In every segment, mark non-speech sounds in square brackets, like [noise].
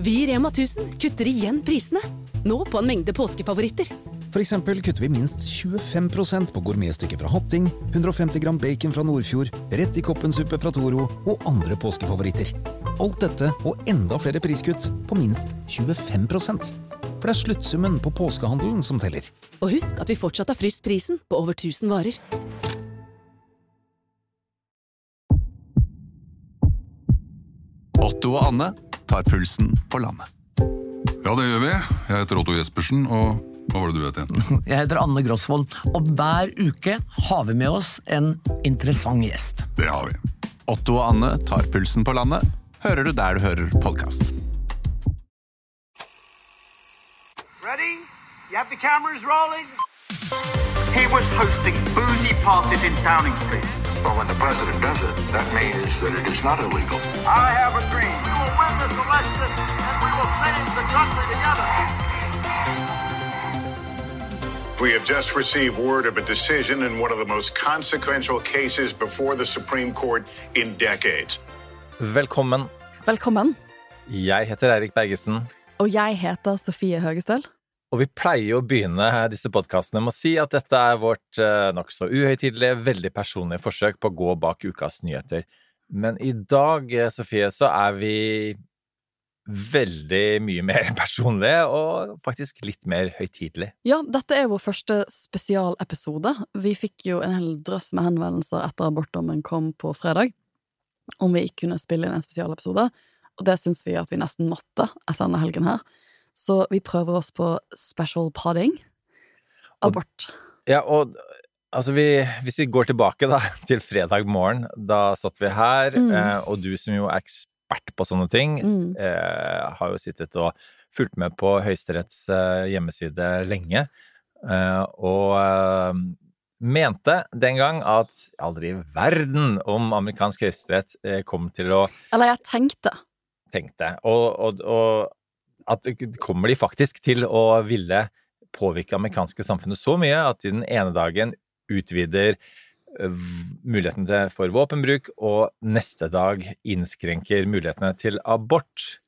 Vi i Rema 1000 kutter igjen prisene. Nå på en mengde påskefavoritter. For eksempel kutter vi minst 25% på gourmetstykket fra Hatting, 150 gram bacon fra Nordfjord, rett i koppensuppe fra Toro og andre påskefavoritter. Alt dette og enda flere priskutt på minst 25% For det er sluttsummen på påskehandelen som teller. Og husk at vi fortsatt har fryst prisen på over 1000 varer. Otto og Anne tar pulsen på landet. Ja, det gjør vi. Jeg heter Otto Jespersen, og hva var det du het igjen? [laughs] Jeg heter Anne Grosvold, og hver uke har vi med oss en interessant gjest. Det har vi. Otto og Anne tar pulsen på landet, hører du der du hører podkast. Ready? You have the cameras rolling? He was hosting boozy parties in Downing Street. Well, when the president does it, that means that it is not illegal. I have a dream. We will win this election and we will change the country together. We have just received word of a decision in one of the most consequential cases before the Supreme Court in decades. Velkommen. Velkommen. Jeg heter Eirik Bergesen, Og jeg heter Sofie Høgestøl. Og vi pleier å begynne disse podkastene med å si at dette er vårt eh, nokså uhøytidelige, veldig personlige forsøk på å gå bak ukas nyheter. Men i dag, eh, Sofie, så er vi veldig mye mer [laughs] personlige, og faktisk litt mer høytidelige. Ja, dette er vår første spesialepisode. Vi fikk jo en hel drøss med henvendelser etter abortdommen kom på fredag, om vi ikke kunne spille inn en spesialepisode, og det syns vi at vi nesten måtte etter denne helgen her. Så vi prøver oss på special podding. Abort. Ja, og altså vi, hvis vi går tilbake da, [laughs] til fredag morgen, da satt vi her, Mm. eh, og du som jo er ekspert på sånne ting, Mm. eh, har jo sittet og fulgt med på Høyesteretts eh, hjemmeside lenge, eh, og eh, mente den gang at aldri i verden om amerikansk høyesterett eh, kom til å Eller jeg tenkte. tenkte, og, og, og at kommer de faktisk til å ville påvirke det amerikanske samfunnet så mye at de den ene dagen utvider eh, mulighetene for våpenbruk, og neste dag innskrenker mulighetene til abort.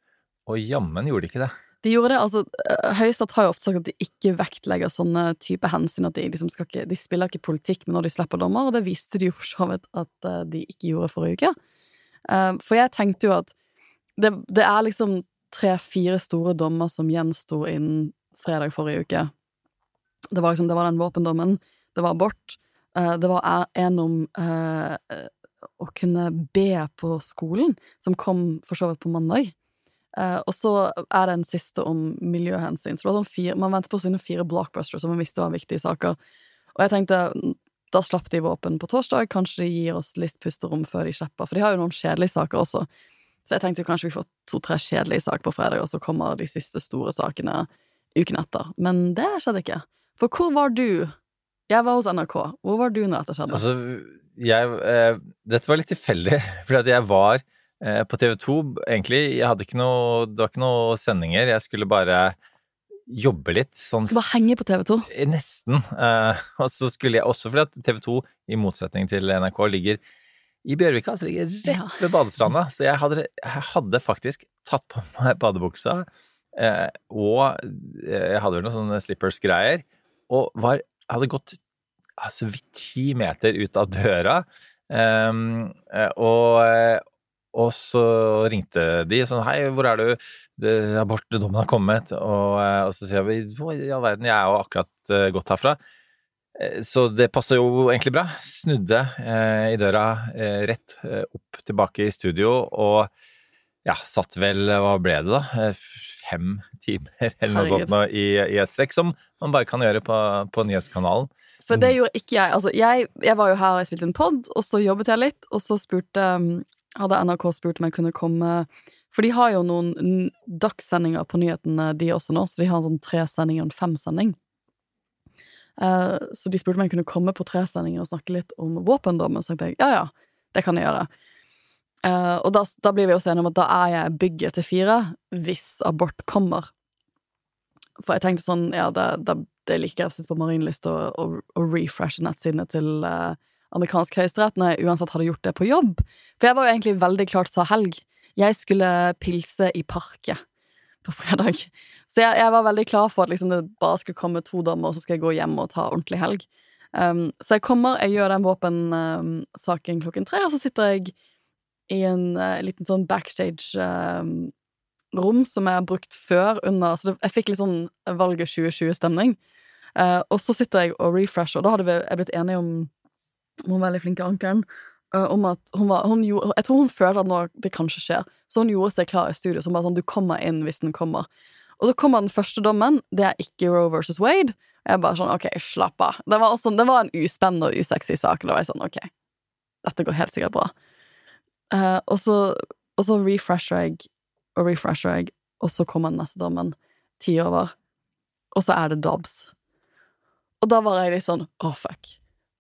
Og jammen gjorde de ikke det. De gjorde det, altså eh, Høyesterett har jo ofte sagt at de ikke vektlegger sånne type hensyn, at de liksom ikke De spiller ikke politikk med når de slipper dommer, og det viste de jo for så vidt at eh, de ikke gjorde forrige uke. For jeg tenkte jo at det, det er liksom tre-fire store dommer som gjensto innen fredag forrige uke. Det var liksom, det var den våpendommen, det var abort, eh, det var er- en om eh, å kunne be på skolen, som kom for så vidt på mandag. Eh, og så er det en siste om miljøhensyn. Så det var sånn fire, man venter på sine fire blockbusters som man visste var viktige saker. Og jeg tenkte, da slapp de våpen på torsdag, kanskje de gir oss litt pusterom før de slipper, for de har jo noen kjedelige saker også. Så jeg tenkte kanskje vi får to-tre kjedelige saker på fredag, og så kommer de siste store sakene uken etter. Men det skjedde ikke. For hvor var du? Jeg var hos NRK. Hvor var du når dette skjedde? Altså, jeg eh, Dette var litt tilfeldig, [laughs] fordi jeg var eh, på TV 2 egentlig. Jeg hadde ikke noe Det var ikke noe sendinger. Jeg skulle bare jobbe litt. Sånn skulle bare henge på TV 2. Nesten. Eh, [laughs] og så skulle jeg også fordi at TV 2, i motsetning til NRK, ligger i Bjørvika, som ligger rett ved badestranda. Så jeg hadde, jeg hadde faktisk tatt på meg badebuksa, eh, og eh, jeg hadde vel noen sånne slippers-greier, og var, hadde gått altså, vidt ti meter ut av døra. Ehm, eh, og, eh, og så ringte de sånn Hei, hvor er du? Abortdommen har kommet. Og, eh, og så sier vi Hva i all verden, jeg er jo akkurat gått herfra. Eh, Så det passa jo egentlig bra. Snudde eh, i døra eh, rett eh, opp tilbake i studio og ja, satt vel Hva ble det, da? Eh, Fem timer [laughs] eller noe Herregud. sånt nå, i, i et strekk, som man bare kan gjøre på, på nyhetskanalen. For det gjorde ikke jeg. Altså, jeg, jeg var jo her og jeg spilte en pod, og så jobbet jeg litt, og så spurte hadde NRK spurt om jeg kunne komme For de har jo noen dagssendinger på nyhetene, de også nå, så de har en sånn tresending og en femsending. Eh, så de spurte om jeg kunne komme på tre sendinger og snakke litt om våpendommen, så tenkte jeg ja ja, det kan jeg gjøre. Eh, og da, da blir vi også enige om at da er jeg bygget til fire hvis abort kommer. For jeg tenkte sånn, ja, det, det, det er like greit å sitte på Marienlyst og, og, og refreshe nettsidene til eh, amerikansk høyesterett når jeg uansett hadde gjort det på jobb. For jeg var jo egentlig veldig klar til å ta helg. Jeg skulle pilse i parket på fredag. Så jeg, jeg var veldig klar for at liksom, det bare skulle komme to dommer, og så skal jeg gå hjem og ta ordentlig helg. Um, så jeg kommer, jeg gjør den våpensaken klokken tre, og så sitter jeg i en uh, liten sånn backstage-rom som jeg har brukt før under Så det, jeg fikk litt sånn valget 2020-stemning. Uh, og så sitter jeg og refresher, og da hadde vi, jeg blitt enige om Hun veldig flinke ankeren. eh, om at hun var, hun gjorde, Jeg tror hun følte at nå det kanskje skjer, så hun gjorde seg klar i studio. Hun bare sånn, du kommer inn hvis den kommer. Og så kommer den første dommen. Det er ikke Roe versus Wade. Og jeg bare sånn, ok, slapp av. Det var, også, det var en uspennende og usexy sak. Da var jeg sånn, ok, dette går helt sikkert bra. Uh, og, så, og så refresher jeg og refresher jeg, og så kommer den neste dommen. Ti over. Og så er det Dobbs. Og da var jeg litt sånn oh fuck.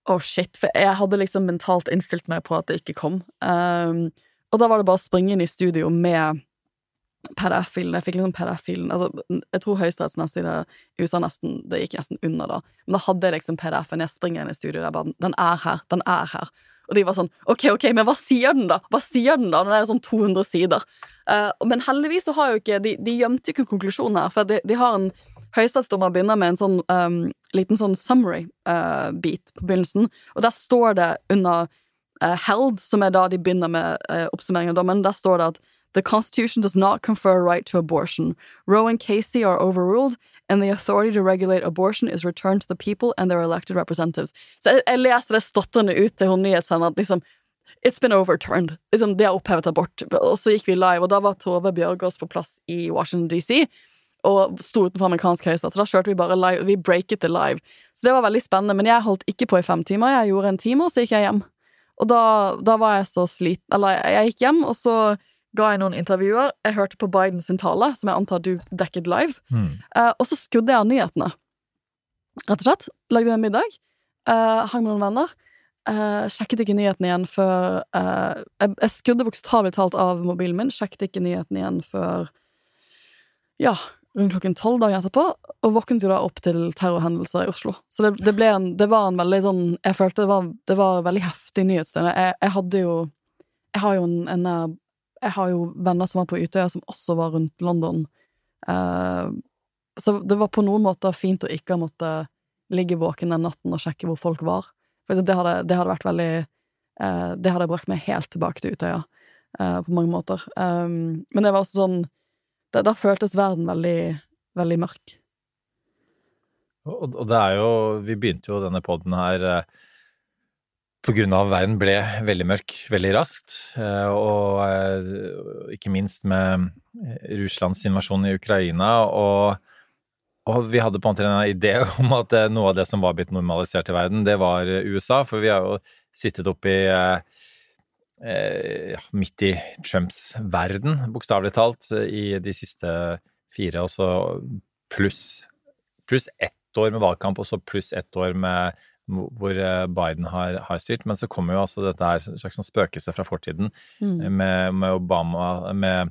Oh shit. For jeg hadde liksom mentalt innstilt meg på at det ikke kom. Um, og da var det bare å springe inn i studio med PDF-filen. Jeg fikk liksom PDF-filen altså, Jeg tror Høyesteretts nettside i USA nesten Det gikk nesten under, da. Men da hadde jeg liksom PDF-en. Jeg springer inn i studio, jeg bare Den er her. Den er her. Og de var sånn OK, OK, men hva sier den, da? Hva sier den, da? Den er jo sånn 200 sider. Uh, men heldigvis så har jo ikke De, de gjemte ikke konklusjonen her, for de, de har en Høyesterettsdommer begynner med en sånn um, liten sånn summary-bit på begynnelsen, og der står det under uh, held, som er da de begynner med uh, oppsummering av dommen, der står det at The Constitution does not confer a right to abortion. Roe and Casey are overruled, and the authority to regulate abortion is returned to the people and their elected representatives. Så jeg, jeg leser det stotrende ut til hun nyhetssenderen at liksom It's been overturned. Liksom, det er opphevet abort. Og så gikk vi live, og da var Tove Bjørgaas på plass i Washington DC og sto utenfor amerikansk høyesterett, så da kjørte vi bare live. Vi breaket det live. Så det var veldig spennende, men jeg holdt ikke på i fem timer. Jeg gjorde en time, og så gikk jeg hjem. Og da, da var jeg så sliten Eller jeg gikk hjem, og så ga jeg noen intervjuer. Jeg hørte på Bidens tale, som jeg antar du dekket live. Mm. Uh, og så skrudde jeg av nyhetene. Rett og slett. Lagde en middag. Uh, hang med noen venner. Uh, sjekket ikke nyhetene igjen før uh, Jeg, jeg skrudde bokstavelig talt av mobilen min. Sjekket ikke nyhetene igjen før Ja, rundt klokken tolv dagen etterpå. Og våknet jo da opp til terrorhendelser i Oslo. Så det, det, ble en, det var en veldig sånn Jeg følte det var, det var veldig heftig nyhetsdøgn. Jeg, jeg hadde jo Jeg har jo en, en jeg har jo venner som var på Utøya, som også var rundt London. Uh, så det var på noen måter fint å ikke måtte ligge våken den natten og sjekke hvor folk var. For det, hadde, det hadde vært veldig uh, Det hadde brakt meg helt tilbake til Utøya, uh, på mange måter. Um, men det var også sånn det, Da føltes verden veldig, veldig mørk. Og, og det er jo Vi begynte jo denne poden her eh, av verden ble veldig mørk veldig raskt, eh, og eh, ikke minst med Russlands invasjon i Ukraina. Og, og vi hadde på en måte en idé [laughs] om at eh, noe av det som var blitt normalisert i verden, det var USA, for vi har jo sittet oppi eh, ja, midt i Trumps verden, bokstavelig talt, i de siste fire, og så pluss pluss ett år med valgkamp, og så pluss ett år med hvor Biden har, har, styrt. Men så kommer jo altså dette her slags sånn spøkelse fra fortiden Mm. med, med Obama, med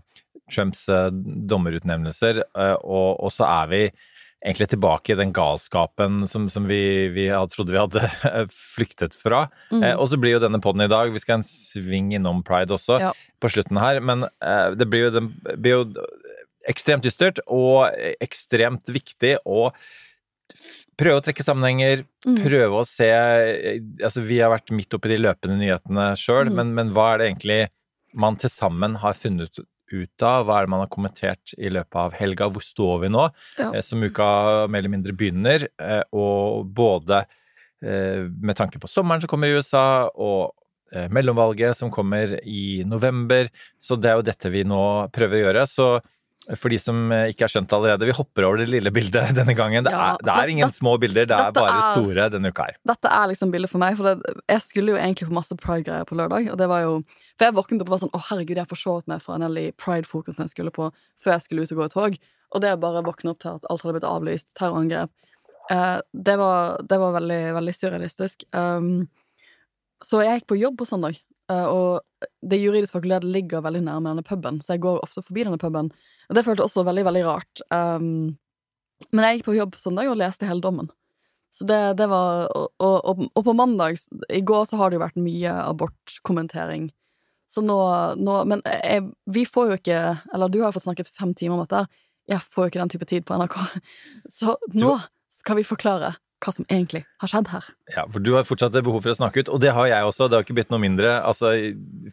Trumps eh, dommerutnevnelser, eh, og, og så er vi egentlig tilbake i den galskapen som, som vi, vi hadde, trodde vi hadde [laughs] flyktet fra. Mm. Eh, og så blir jo denne poden i dag Vi skal en sving innom pride også Ja. på slutten her, men eh, det blir jo, det blir jo ekstremt dystert og ekstremt viktig f- prøve å trekke sammenhenger, Mm. prøve å se Altså, vi har vært midt oppi de løpende nyhetene sjøl, Mm. men, men hva er det egentlig man til sammen har funnet ut av? Hva er det man har kommentert i løpet av helga? Hvor står vi nå? Ja. Eh, Som uka mer eller mindre begynner, eh, og både eh, med tanke på sommeren som kommer i USA, og mellomvalget som kommer i november. Så det er jo dette vi nå prøver å gjøre. Så for de som eh, ikke har skjønt det allerede, vi hopper over det lille bildet [laughs] denne gangen. Det, Ja, er, det er ingen det- små bilder, det er bare er- store denne uka her. Dette er liksom bildet for meg, for det, jeg skulle jo egentlig på masse pride-greier på lørdag. Og det var jo For jeg våknet opp og var sånn Å, herregud, jeg forsovet meg fra en del i pride-fokusen jeg skulle på før jeg skulle ut og gå i tog. Og det å bare våkne opp til at alt hadde blitt avlyst, terrorangrep, eh, det, var, det var veldig, veldig surrealistisk. Um, så jeg gikk på jobb på søndag, eh, og det juridiske fakultet ligger veldig nærme denne puben, så jeg går ofte forbi denne puben. Og det føltes også veldig, veldig rart. Um, men jeg gikk på jobb søndag og leste hele dommen. Så det, det var og, og, og på mandag I går så har det jo vært mye abortkommentering. Så nå, nå Men jeg, vi får jo ikke Eller du har jo fått snakket fem timer om dette. Jeg får jo ikke den type tid på NRK. [laughs] Så nå skal vi forklare hva som egentlig har skjedd her. Ja, for du har fortsatt det behov for å snakke ut, og det har jeg også. Det har ikke blitt noe mindre. Altså,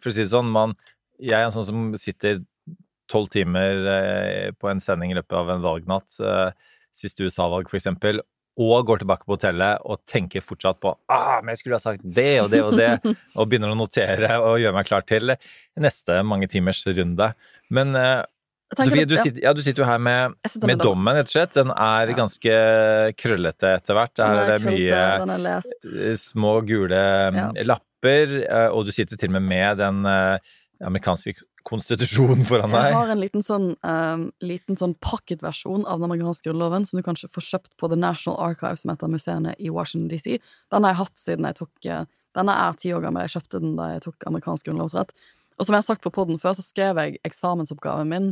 for å si det sånn, man Jeg er en sånn som sitter tolv timer eh, på en sending i løpet av en valgnatt, eh, siste USA-valg eksempel, og går tilbake på hotellet og tenker fortsatt på ah, men jeg skulle ha sagt det og det og det, [laughs] og begynner å notere og gjøre meg klar til neste mange timers runde. Men eh, Sofie, du ja. sitter, ja, du sitter jo her med, med dommen, rett og slett. Den er ganske krøllete etter hvert. det Her er det mye små gule mm, Ja. lapper, eh, og du sitter til og med med den amerikanske konstitusjonen foran deg. Jeg har en liten sånn, um, liten sånn pocketversjon av den amerikanske grunnloven som du kanskje får kjøpt på The National Archive, som heter museene i Washington DC. Den har jeg hatt siden jeg tok eh, Denne er ti år gammel. Jeg kjøpte den da jeg tok amerikansk grunnlovsrett. Og som jeg har sagt på poden før, så skrev jeg eksamensoppgaven min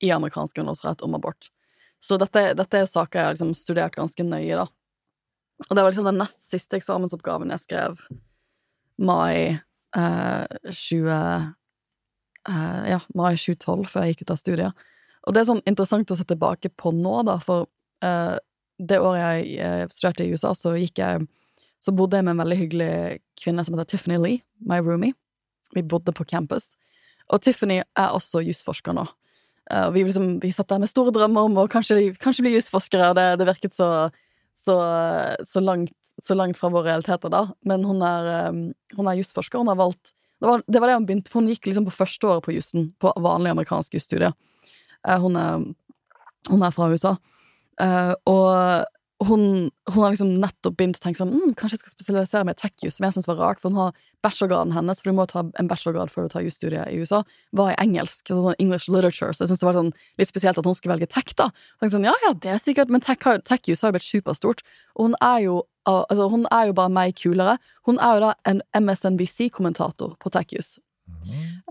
i amerikansk grunnlovsrett om abort. Så dette, dette er saker jeg har liksom studert ganske nøye, da. Og det var liksom den nest siste eksamensoppgaven jeg skrev mai eh, 20 eh, ja, mai 2012, før jeg gikk ut av studiet. Og det er sånn interessant å se tilbake på nå, da, for eh, det året jeg eh, studerte i USA, så gikk jeg Så bodde jeg med en veldig hyggelig kvinne som heter Tiffany Lee, my roomie. Vi bodde på campus. Og Tiffany er også jusforsker nå. Uh, vi, liksom, vi satt der med store drømmer om å kanskje, kanskje bli jusforskere, det, det virket så, så, så, langt, så langt fra våre realiteter, da. Men hun er, um, er jusforsker. Hun har valgt det var, det var det hun begynte for Hun gikk liksom på første året på jussen, på vanlig amerikansk jusstudie. Eh, hun, hun er fra USA. Eh, og hun, hun har liksom nettopp begynt å tenke sånn mm, Kanskje jeg skal spesialisere meg i tech-jus, som jeg syns var rart, for hun har bachelorgraden hennes, for du må ta en bachelorgrad før du tar jusstudiet i USA, var i engelsk, Sånn English literature, så jeg syns det var sånn litt spesielt at hun skulle velge tech, da. Tenkte sånn, ja, ja, det er sikkert, men tech-jus har jo blitt superstort, og hun er jo Altså, hun er jo bare meg kulere. Hun er jo da en MSNBC-kommentator på tech-jus.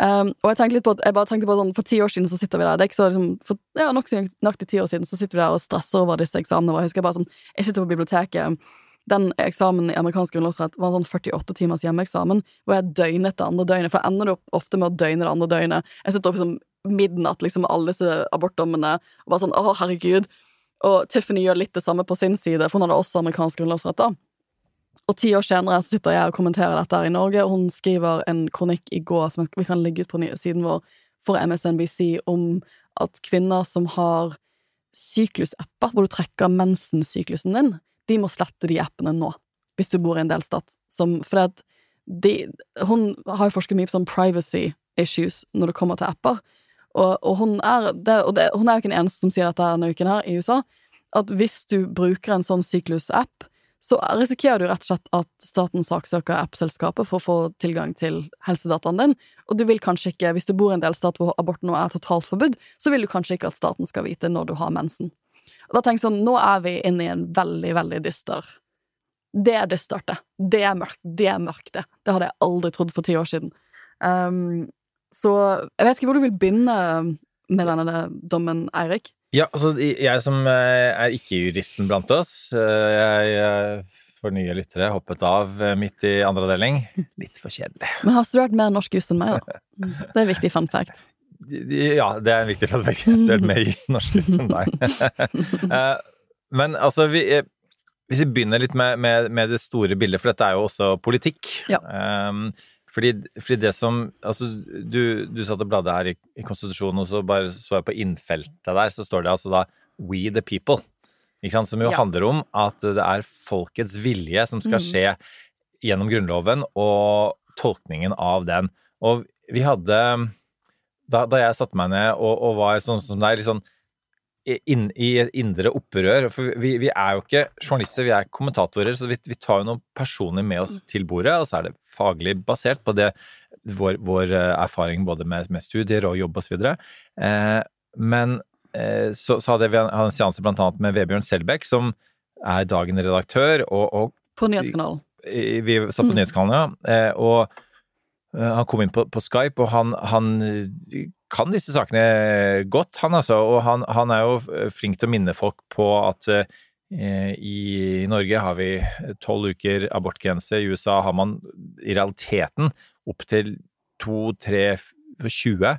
Um, og jeg tenkte litt på at jeg bare tenkte på sånn, For ti år siden så sitter vi der. Det er ikke så liksom, for, ja, nok nøyaktig ti år siden Så sitter vi der og stresser over disse eksamene Og Jeg husker bare sånn Jeg sitter på biblioteket. Den eksamen i amerikansk grunnlovsrett Var en sånn 48 timers hjemmeeksamen Hvor jeg døgnet det andre døgnet For jeg ender opp ofte med å døgne det andre døgnet. Jeg sitter opp som midnatt liksom med alle disse abortdommene Og bare sånn, Å, herregud. Og Tiffany gjør litt det samme på sin side For hun hadde også amerikansk grunnlovsrett da og ti år senere så sitter jeg og kommenterer dette her i Norge, og hun skriver en kronikk i går som vi kan legge ut på siden vår for MSNBC om at kvinner som har syklusapper, hvor du trekker mensensyklusen din, de må slette de appene nå, hvis du bor i en delstat. For at de, hun har jo forsket mye på sånn privacy issues når det kommer til apper, og, og, hun, er, det, og det, hun er jo ikke den eneste som sier dette denne uken her i USA, at hvis du bruker en sånn syklusapp, så risikerer du rett og slett at staten saksøker app-selskapet for å få tilgang til helsedataen din, og du vil kanskje ikke, hvis du bor i en delstat hvor abort nå er totalt forbudt, så vil du kanskje ikke at staten skal vite når du har mensen. Og da tenker jeg sånn, nå er vi inne i en veldig, veldig dyster Det er dystert, det. Det er mørkt. Det er mørkt, det. Det hadde jeg aldri trodd for ti år siden. Um, så jeg vet ikke hvor du vil begynne med denne dommen, Eirik. Ja, altså jeg som eh, er ikke-juristen blant oss, eh, jeg eh, for nye lyttere hoppet av midt i andre avdeling. Litt for kjedelig. [laughs] Men har studert mer norsk jus enn meg, da. [laughs] Mm, så Det er viktig fun fact. Ja, det er en viktig fun fact. Jeg har studert mer i [laughs] norsk enn deg. Men altså, vi, hvis vi begynner litt med, med, med det store bildet, for dette er jo også politikk. Ja. Um, fordi, fordi det som Altså, du, du satt og bladde her i, i konstitusjonen, og så bare så jeg på innfeltet der, så står det altså da We the people. Ikke sant? Som jo Ja. handler om at det er folkets vilje som skal skje skje gjennom Grunnloven, og tolkningen av den. Og vi hadde da, da jeg satte meg ned og, og var sånn som deg, litt sånn inn, i et indre opprør For vi, vi, er jo ikke journalister, vi er kommentatorer, så vi, vi tar jo noen personer med oss til bordet, og så er det faglig basert på det, vår, vår eh, erfaring både med, med, studier og jobb osv. Eh, men eh, så, så, hadde vi en, en seanse blant annet med Vebjørn Selbekk, som er dagen redaktør, og, og På Nyhetskanalen. Vi satt på mm. Nyhetskanalen, ja. Eh, og eh, han kom inn på, på Skype, og han, han kan disse sakene godt, han altså. Og han, han, er jo flink til å minne folk på at eh, i Norge har vi tolv uker abortgrense. I USA har man i realiteten opptil to, tre, 20.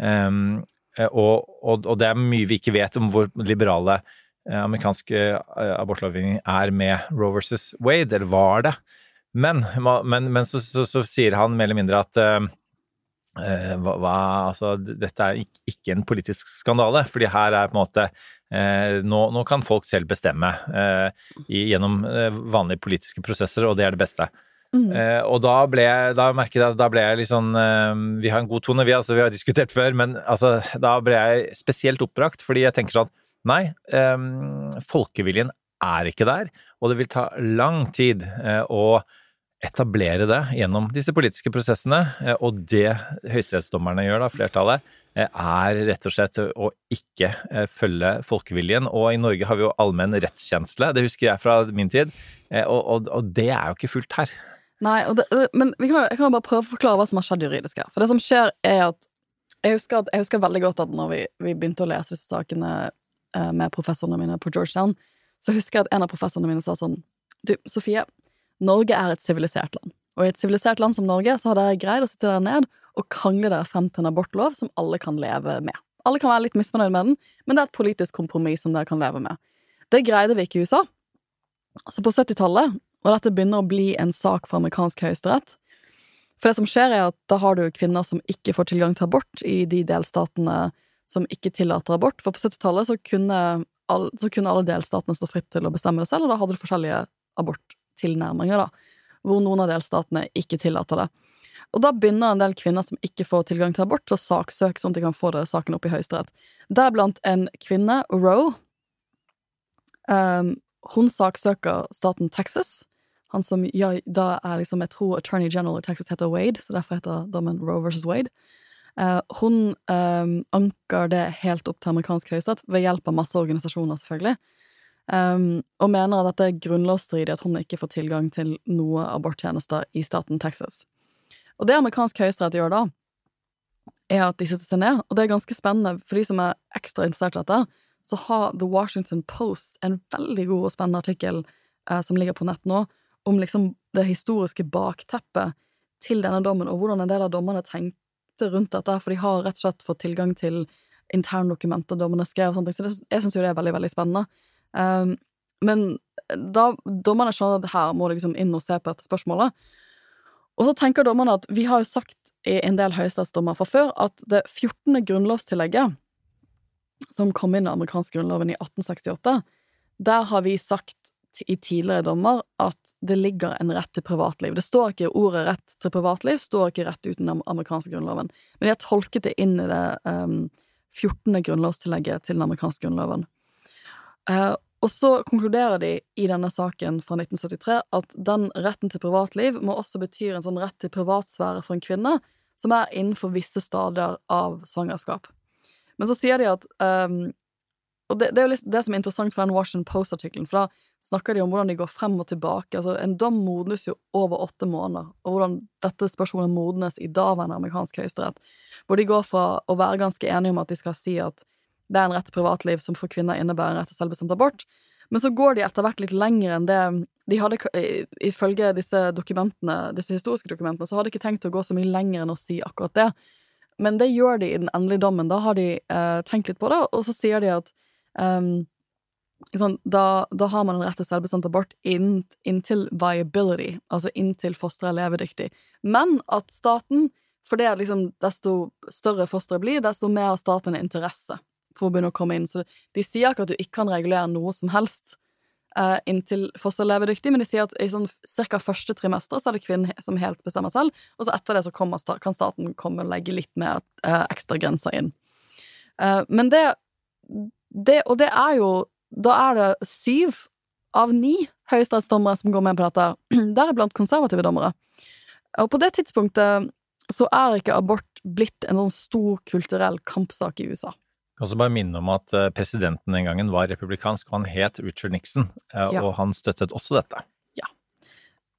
Um, og, det er mye vi ikke vet om hvor liberale amerikansk amerikanske eh, abortlovgivning er med Roe versus Wade, eller var det. Men, men, men så, så, så, sier han mer eller mindre at Eh, hva, hva, altså, dette er ikke en politisk skandale, fordi her er på en måte eh, nå, nå, kan folk selv bestemme eh, i, gjennom eh, vanlige politiske prosesser, og det er det beste. Mm. Eh, og da ble, da merket jeg, da ble jeg litt sånn eh, Vi har en god tone, vi, altså, vi har diskutert før, men altså, da ble jeg spesielt oppbrakt, fordi jeg tenker sånn Nei, folkeviljen er ikke der, og det vil ta lang tid å etablere det gjennom disse politiske prosessene. Eh, og det høyesterettsdommerne gjør, da, flertallet, eh, er rett og slett å ikke eh, følge folkeviljen. Og i Norge har vi jo allmenn rettskjensle, det husker jeg fra min tid, og, og, og det er jo ikke fullt her. Nei, det, men kan, jeg kan bare prøve å forklare hva som har skjedd juridisk her. For det som skjer, er at jeg husker, at, jeg husker veldig godt at når vi, vi, begynte å lese disse sakene med professorene mine på Georgetown, så husker jeg at en av professorene mine sa sånn Du, Sofie, Norge er et sivilisert land. Og i et sivilisert land som Norge så har dere greid å sitte der ned og krangle dere frem til en abortlov som alle kan leve med. Alle kan være litt misfornøyd med den, men det er et politisk kompromiss som dere kan leve med. Det greide vi ikke i USA. Så på 70-tallet, og dette begynner å bli en sak for amerikansk høyesterett For det som skjer, er at da har du kvinner som ikke får tilgang til abort i de delstatene som ikke tillater abort. For på 70-tallet så, så, kunne alle delstatene stå fritt til å bestemme det selv, og da hadde du forskjellige abort tilnærminger, da, hvor noen av delstatene ikke tillater det. Og da begynner en del kvinner som ikke får tilgang til abort, å saksøke sånn at de kan få det, saken opp i Høyesterett. Deriblant en kvinne, Roe. Um, hun saksøker staten Texas. Han som ja, da er liksom, jeg tror attorney general i Texas heter Wade, så derfor heter dommen Roe versus Wade. Uh, hun um, anker det helt opp til amerikansk høyesterett ved hjelp av masse organisasjoner, selvfølgelig. Um, og mener at dette er grunnlovsstridig at hun ikke får tilgang til noe aborttjenester i staten Texas. Og det amerikansk høyesterett gjør da, er at de sitter seg ned, og det er ganske spennende for de som er ekstra interessert i dette, så har The Washington Post en veldig god og spennende artikkel eh, som ligger på nett nå, om liksom det historiske bakteppet til denne dommen, og hvordan en del av dommerne tenkte rundt dette, for de har rett og slett fått tilgang til interndokumenter dommerne skrev og sånne ting, så det, jeg syns jo det er veldig, veldig spennende. Um, men da dommerne skjønner at her må de liksom inn og se på dette spørsmålet. Og så tenker dommerne at vi har jo sagt i en del høyesterettsdommer fra før at det 14. grunnlovstillegget, som kom inn i den amerikanske grunnloven i 1868, der har vi sagt i tidligere dommer at det ligger en rett til privatliv. Det står ikke ordet 'rett til privatliv', står ikke rett uten den amerikanske grunnloven. Men de har tolket det inn i det um, 14. grunnlovstillegget til den amerikanske grunnloven. Uh, og så konkluderer de i denne saken fra 1973 at den retten til privatliv må også bety en sånn rett til privatsfære for en kvinne som er innenfor visse stadier av svangerskap. Men så sier de at um, Og det, det, er jo liksom det som er interessant for den Washington Post-artikkelen, for da snakker de om hvordan de går frem og tilbake. Altså, en dom modnes jo over åtte måneder, og hvordan dette spørsmålet modnes i daværende amerikansk høyesterett, hvor de går fra å være ganske enige om at de skal si at det er en rett til privatliv som for kvinner innebærer en rett til selvbestemt abort. Men så går de etter hvert litt lenger enn det de hadde, Ifølge disse dokumentene, disse historiske dokumentene, så hadde de ikke tenkt å gå så mye lenger enn å si akkurat det. Men det gjør de i den endelige dommen. Da har de eh, tenkt litt på det, og så sier de at um, sånn, da, da, har man en rett til selvbestemt abort inn, inntil viability, altså inntil fosteret er levedyktig. Men at staten for det er liksom, desto større fosteret blir, desto mer har staten interesse for å begynne å komme inn. Så de sier ikke at du ikke kan regulere noe som helst eh, inntil fosteret lever dyktig, men de sier at i sånn ca. første trimester så er det kvinnen som helt bestemmer selv, og så etter det så kommer, kan staten komme og legge litt mer eh, ekstra grenser inn. Eh, men det, det Og det er jo Da er det syv av ni høyesterettsdommere som går med på dette, [clears throat] deriblant konservative dommere. Og på det tidspunktet så er ikke abort blitt en sånn stor kulturell kampsak i USA. Jeg kan også bare minne om at eh, presidenten den gangen var republikansk, og han het Richard Nixon, og Ja. han støttet også dette.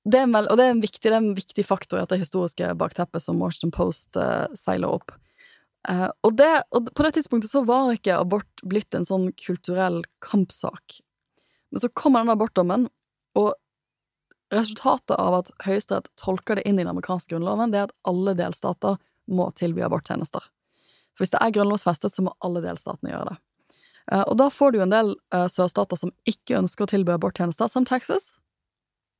Det er vel, og det er en viktig, det er en viktig faktor i dette historiske bakteppet som Washington Post uh, seiler opp. Uh, og, det, og på det tidspunktet så var ikke abort blitt en sånn kulturell kampsak. Men så kommer denne abortdommen, og resultatet av at Høyesterett tolker det inn i den amerikanske grunnloven, det er at alle delstater må tilby aborttjenester. For hvis det er grunnlovsfestet, så må alle delstatene gjøre det. Eh, og da får du en del eh, sørstater som ikke ønsker å tilby aborttjenester, som Texas,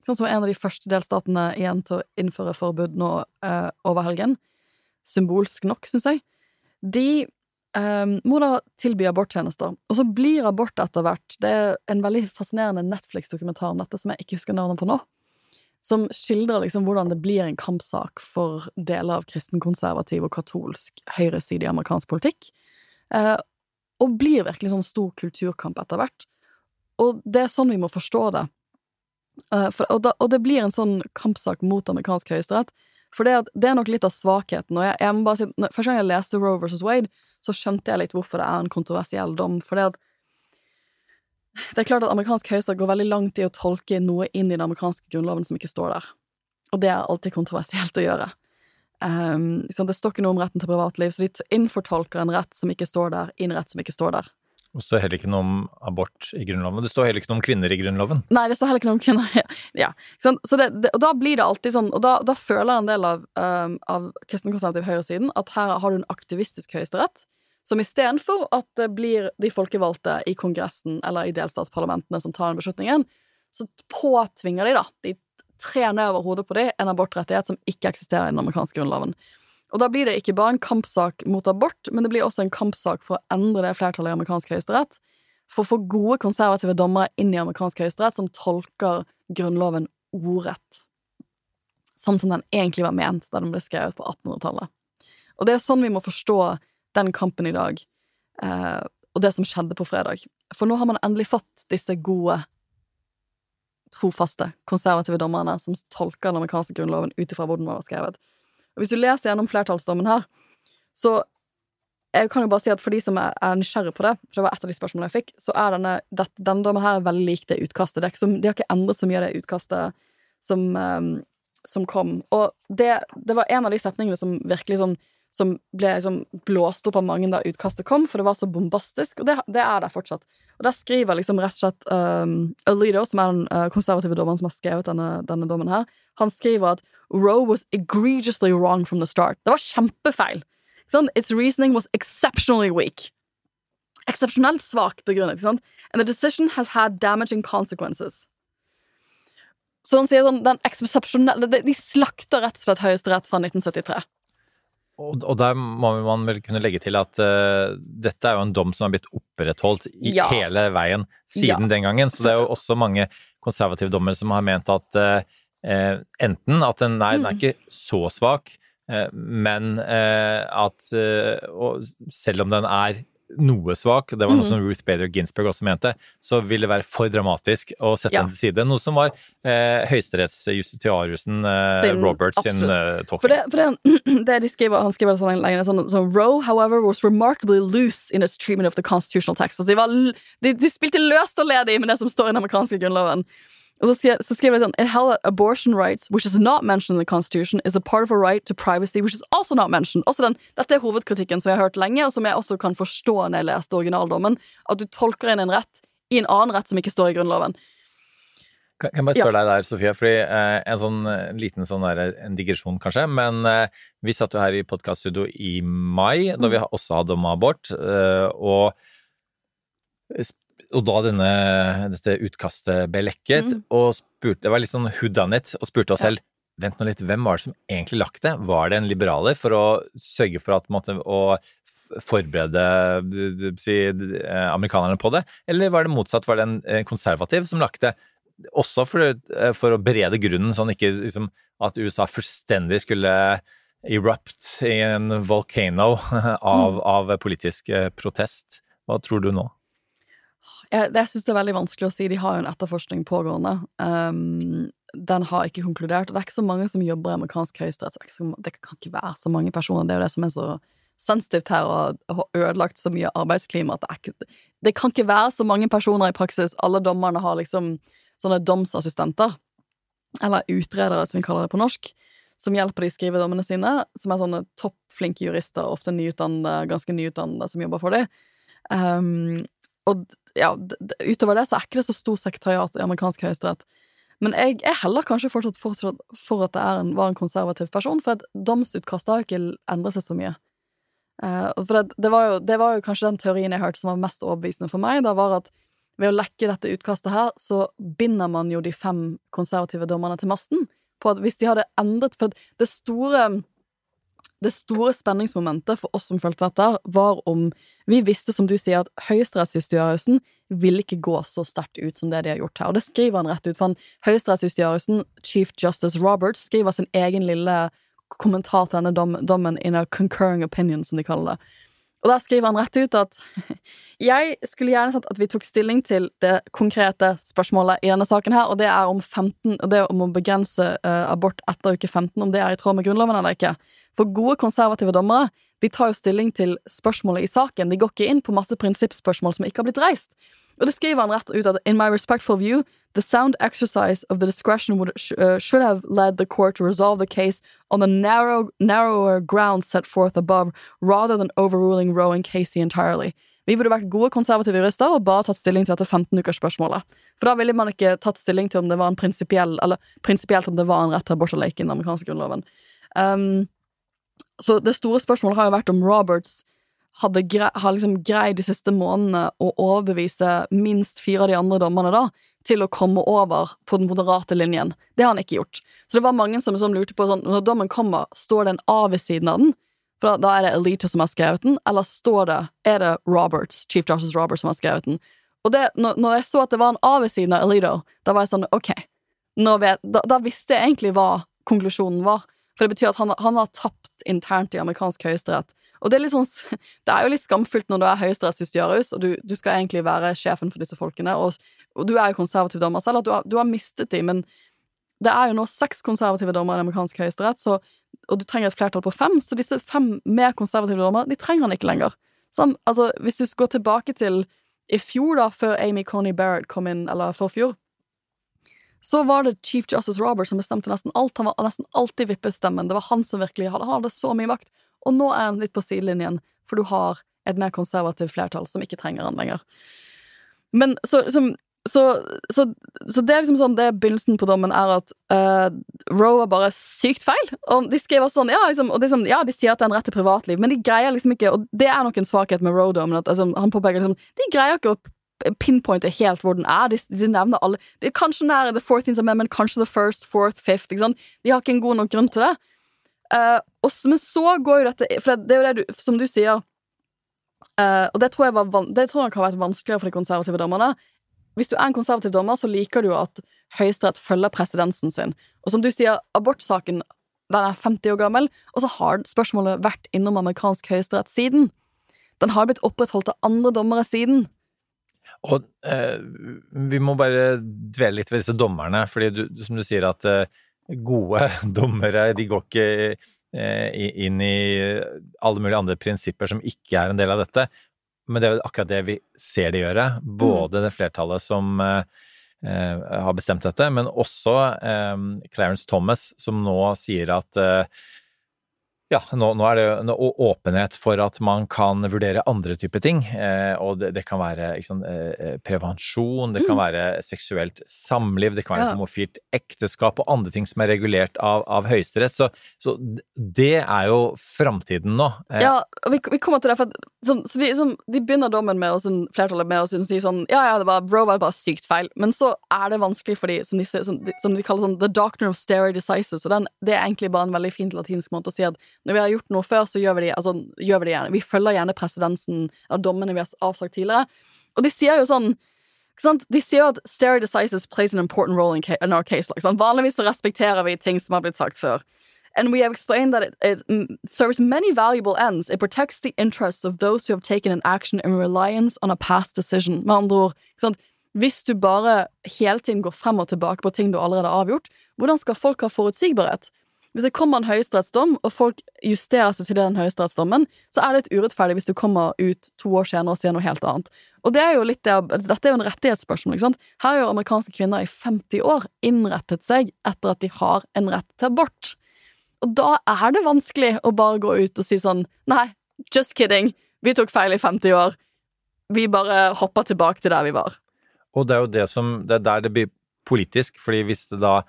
Sånn som en av de første delstatene igjen til å innføre forbud nå eh, over helgen. Symbolsk nok, syns jeg. De eh, må da tilby aborttjenester. Og så blir abort etter hvert Det er en veldig fascinerende Netflix-dokumentar om dette som jeg ikke husker navnet på nå. Som skildrer liksom hvordan det blir en kampsak for deler av kristenkonservativ og katolsk høyreside i amerikansk politikk. Eh, og blir virkelig sånn stor kulturkamp etter hvert. Og det er sånn vi må forstå det. Eh, for, og, da, og det blir en sånn kampsak mot amerikansk høyesterett. For det, det er nok litt av svakheten. Og jeg, jeg må bare si, Første gang jeg leste Roe versus Wade, så skjønte jeg litt hvorfor det er en kontroversiell dom. For det at Det er klart at amerikansk høyesterett går veldig langt i å tolke noe inn i den amerikanske grunnloven som ikke står der. Og det er alltid kontroversielt å gjøre. Um, det står ikke noe om retten til privatliv, så de innfortolker en rett som ikke står der, i en rett som ikke står der. Og det står heller ikke noe om abort i Grunnloven. Det står heller ikke noe om kvinner i Grunnloven. Nei, det står heller ikke noe om kvinner. [laughs] ja? Så det, det, og da blir det alltid sånn, og da, da føler en del av, um, av kristenkonservativ høyresiden at her har du en aktivistisk høyesterett, som istedenfor at det blir de folkevalgte i Kongressen eller i delstatsparlamentene som tar den beslutningen, så påtvinger de, da, de trer ned over hodet på dem en abortrettighet som ikke eksisterer i den amerikanske grunnloven. Og da blir det ikke bare en kampsak mot abort, men det blir også en kampsak for å endre det flertallet i amerikansk høyesterett, for å få gode konservative dommere inn i amerikansk høyesterett som tolker grunnloven ordrett. Sånn som den egentlig var ment da den ble skrevet på 1800-tallet. Og det er sånn vi må forstå den kampen i dag, eh, og det som skjedde på fredag. For nå har man endelig fått disse gode, trofaste, konservative dommerne som tolker den amerikanske grunnloven ut ifra hvordan den var skrevet. Og hvis du leser gjennom flertallsdommen her, så jeg kan jo bare si at for de som er, er nysgjerrig på det, for det var et av de spørsmålene jeg fikk, så er denne, det, denne dommen her veldig lik det utkastet. Det ikke de har ikke endret så mye av det utkastet som, um, som kom. Og det, det var en av de setningene som virkelig sånn som ble liksom blåst opp av mange da utkastet kom, for det var så bombastisk, og det, det er det fortsatt. Og der skriver liksom rett og slett um, Alito, som er den uh, konservative dommeren som har skrevet denne, denne dommen her, han skriver at Roe was egregiously wrong from the start. Det var kjempefeil. Sånn, Its reasoning was exceptionally weak. Eksepsjonelt svakt begrunnet. sant? And the decision has had damaging consequences. Så han sier sånn, den de slakter rett og slett Høyesterett fra 1973. Og, der må man vel kunne legge til at uh, dette er jo en dom som har blitt opprettholdt i Ja. hele veien siden Ja. den gangen. Så det er jo også mange konservative dommere som har ment at uh, enten at den, nei, den er Mm. ikke så svak, men at selv om den er noe svak, det var noe mm. som Ruth Bader Ginsburg også mente, så ville det være for dramatisk å sette Ja. den til side. Noe som var eh, høyesterettsjustitiariusen eh, Sin- Roberts sin eh, For det, for det, [clears throat] det de skriver, han skriver sånn lenge, sånn, sånn Roe, however, was remarkably loose in its treatment of the constitutional text. Altså, de, var, de, de spilte løst og ledig med det som står i den amerikanske grunnloven. Og så skriver, jeg sånn It held that abortion rights, which is not mentioned in the Constitution, is a part of a right to privacy, which is also not mentioned. Også den, dette er hovedkritikken som jeg har hørt lenge, og som jeg også kan forstå når jeg leste originaldommen. At du tolker inn en rett i en annen rett som ikke står i Grunnloven. Kan jeg bare spørre deg der, Sofia, fordi eh, en sånn eh, liten sånn der, en digresjon kanskje, men eh, vi satt jo her i podkaststudio i mai, da vi også hadde om abort, eh, og, og da denne, dette utkastet ble lekket, Mm. og spurte, det var litt sånn who og spurte oss selv, vent nå litt, hvem var det som egentlig lagt det? Var det en liberaler for å sørge for at, måtte, å forberede si, eh, amerikanerne på det, eller var det motsatt? Var det en eh, konservativ som lagt det? også for, eh, for å berede grunnen, sånn ikke liksom, at USA fullstendig skulle erupt i en volcano [laughs] av, av politisk protest? Hva tror du nå? Jeg, jeg syns det er veldig vanskelig å si. De har jo en etterforskning pågående. Um, den har ikke konkludert. Og det er ikke så mange som jobber i amerikansk høyesterett. Det, det kan ikke være så mange personer. Det er jo det som er så sensitivt her, og har ødelagt så mye arbeidsklima. At det, er ikke, det kan ikke være så mange personer i praksis. Alle dommerne har liksom sånne domsassistenter. Eller utredere, som vi kaller det på norsk. Som hjelper de å skrive dommene sine. Som er sånne toppflinke jurister, ofte nyutdannede, ganske nyutdannede, som jobber for dem. Um, og ja, utover det så er ikke det så stor sekretariat i amerikansk høyesterett. Men jeg er heller kanskje fortsatt for at det en, var en konservativ person, for at domsutkastet har jo ikke endret seg så mye. Uh, for det, det, var jo, det var jo kanskje den teorien jeg hørte som var mest overbevisende for meg. Da var at ved å lekke dette utkastet her, så binder man jo de fem konservative dommerne til masten. På at hvis de hadde endret For det store det store spenningsmomentet for oss som fulgte dette, var om vi visste, som du sier, at høyesterettsjustgjørelsen ville ikke gå så sterkt ut som det de har gjort her. Og det skriver han rett ut, for han høyesterettsjustgjørelsen, Chief Justice Roberts, skriver sin egen lille kommentar til denne dom, dommen in a concurring opinion, som de kaller det. Og der skriver han rett ut at [laughs] jeg skulle gjerne sett at vi tok stilling til det konkrete spørsmålet i denne saken her, og det er om 15, det om å begrense eh, abort etter uke 15, om det er i tråd med Grunnloven eller ikke. For gode konservative dommere de tar jo stilling til spørsmålet i saken. De går ikke inn på masse prinsippspørsmål som ikke har blitt reist. Og det skriver han rett ut at in my respectful view, the sound exercise of the discretion would, sh uh, should have led the court to resolve the case on the narrow, narrower ground set forth above, rather than overruling Roe and Casey entirely. Vi burde vært gode konservative jurister og bare tatt stilling til dette 15-ukersspørsmålet. For da ville man ikke tatt stilling til om det var en prinsipiell, eller prinsipielt om det var en rett til abort eller ikke i den amerikanske grunnloven. Um, så det store spørsmålet har jo vært om Roberts hadde gre har liksom greid de siste månedene å overbevise minst fire av de andre dommerne da, til å komme over på den moderate linjen. Det har han ikke gjort. Så det var mange som, som lurte på sånn, når dommen kommer, står det en A ved siden av den? For da, da er det Alito som har skrevet den, eller står det, er det Roberts, Chief Justice Roberts som har skrevet den? Og det, når, når jeg så at det var en A ved siden av Alito, da var jeg sånn, ok, vet, da, da visste jeg egentlig hva konklusjonen var. For det betyr at han, han har tapt internt i amerikansk høyesterett. Og det er, litt sånn, det er jo litt skamfullt når du er høyesterettsjustitiarius, og du, du skal egentlig være sjefen for disse folkene, og, og du er jo konservativ dommer selv, at du har, du har mistet dem, men det er jo nå seks konservative dommere i amerikansk høyesterett, og du trenger et flertall på fem, så disse fem mer konservative dommere, de trenger han ikke lenger. Sånn, altså, hvis du går tilbake til i fjor, da, før Amy Coney Barrett kom inn, eller forfjor, så var det Chief Justice Roberts som bestemte nesten alt. Han var nesten alltid vippestemmen. Det var han som virkelig hadde, han hadde så mye makt. Og nå er han litt på sidelinjen, for du har et mer konservativt flertall som ikke trenger han lenger. Men så, liksom, så, så, så det er liksom sånn, det er begynnelsen på dommen er at uh, Roe er bare sykt feil. Og de skriver sånn, ja, liksom, og sånn, ja, de sier at det er en rett til privatliv, men de greier liksom ikke, og det er nok en svakhet med Roe-dommen, at altså, han påpeker liksom, de greier ikke å pinpointe helt hvor den er. De, de nevner alle er Kanskje den er The 14th Amendment, kanskje The First, Fourth, Fifth. Ikke sant? De har ikke en god nok grunn til det. Uh, og, men så går jo dette For det, det er jo det du, som du sier uh, Og det tror, jeg var, det tror nok har vært vanskeligere for de konservative dommerne. Hvis du er en konservativ dommer, så liker du at Høyesterett følger presedensen sin. Og som du sier, abortsaken den er 50 år gammel, og så har spørsmålet vært innom amerikansk høyesterett siden. Den har blitt opprettholdt av andre dommere siden. Og eh, vi må bare dvele litt ved disse dommerne, fordi du, som du sier at eh, gode [laughs] dommere de går ikke eh, inn i alle mulige andre prinsipper som ikke er en del av dette. Men det er jo akkurat det vi ser de gjøre. Både det flertallet som eh, eh, har bestemt dette, men også eh, Clarence Thomas, som nå sier at eh, ja, nå, nå er det jo åpenhet for at man kan vurdere andre typer ting. Eh, og det, det kan være sant, eh, prevensjon, det kan være seksuelt samliv, det kan være Ja. homofilt ekteskap og andre ting som er regulert av, av Høyesterett. Så, så det er jo framtiden nå. Eh, Ja, og vi, vi kommer til det, for at, så, så de, sånn, de begynner dommen med sånn, flertallet med å si sånn Ja, ja, det var, bro, var bare sykt feil. Men så er det vanskelig for de, som de, som de, som de kaller sånn the doctrine of stare decisis. Og den, det er egentlig bare en veldig fin latinsk måte å si at Når vi har gjort noe før, så gjør vi det, altså, gjør vi det gjerne. Vi følger gjerne presedensen av dommene vi har avsagt tidligere. Og de sier jo sånn? De sier jo at stare decisis plays an important role in, in our case. Liksom. Vanligvis så respekterer vi ting som har blitt sagt før. And we have explained that it, it mm, serves many valuable ends. It protects the interests of those who have taken an action in reliance on a past decision. Med andre ord, ikke sant? hvis du bare hele tiden går frem og tilbake på ting du allerede har avgjort, hvordan skal folk ha forutsigbarhet? Hvis det kommer en høyesterettsdom, og folk justerer seg til den høyesterettsdommen, så er det litt urettferdig hvis du kommer ut to år senere og sier noe helt annet. Og det er jo litt det, Dette er jo en rettighetsspørsmål. ikke sant? Her har jo amerikanske kvinner i 50 år innrettet seg etter at de har en rett til abort. Og da er det vanskelig å bare gå ut og si sånn Nei, just kidding. Vi tok feil i 50 år. Vi bare hopper tilbake til der vi var. Og det er jo det som Det er der det blir politisk, fordi hvis det da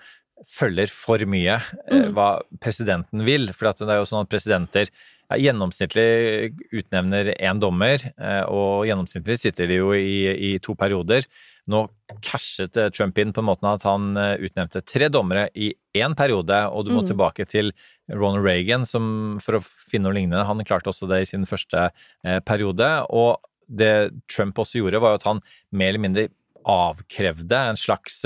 følger for mye eh, Mm. hva presidenten vil For det er jo sånn at presidenter ja, gjennomsnittlig utnevner én dommer, eh, og gjennomsnittlig sitter de jo i, i to perioder. Nå cashet eh, Trump inn på den måten at han utnevnte tre dommere i én periode, og du må Mm. tilbake til Ronald Reagan som, for å finne noe lignende. Han klarte også det i sin første periode. Og det Trump også gjorde, var jo at han mer eller mindre avkrevde en slags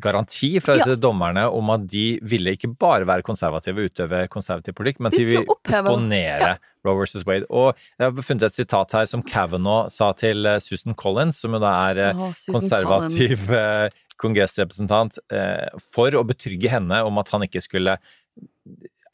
garanti fra disse dommerne om at de ville ikke bare være konservative og utøve konservativ politikk, men at De ville opponere ja. Roe versus Wade. Og jeg har funnet et sitat her som Kavanaugh sa til eh, Susan Collins, som jo da er oh, konservativ Collins. eh, kongressrepresentant, eh, for å betrygge henne om at han ikke skulle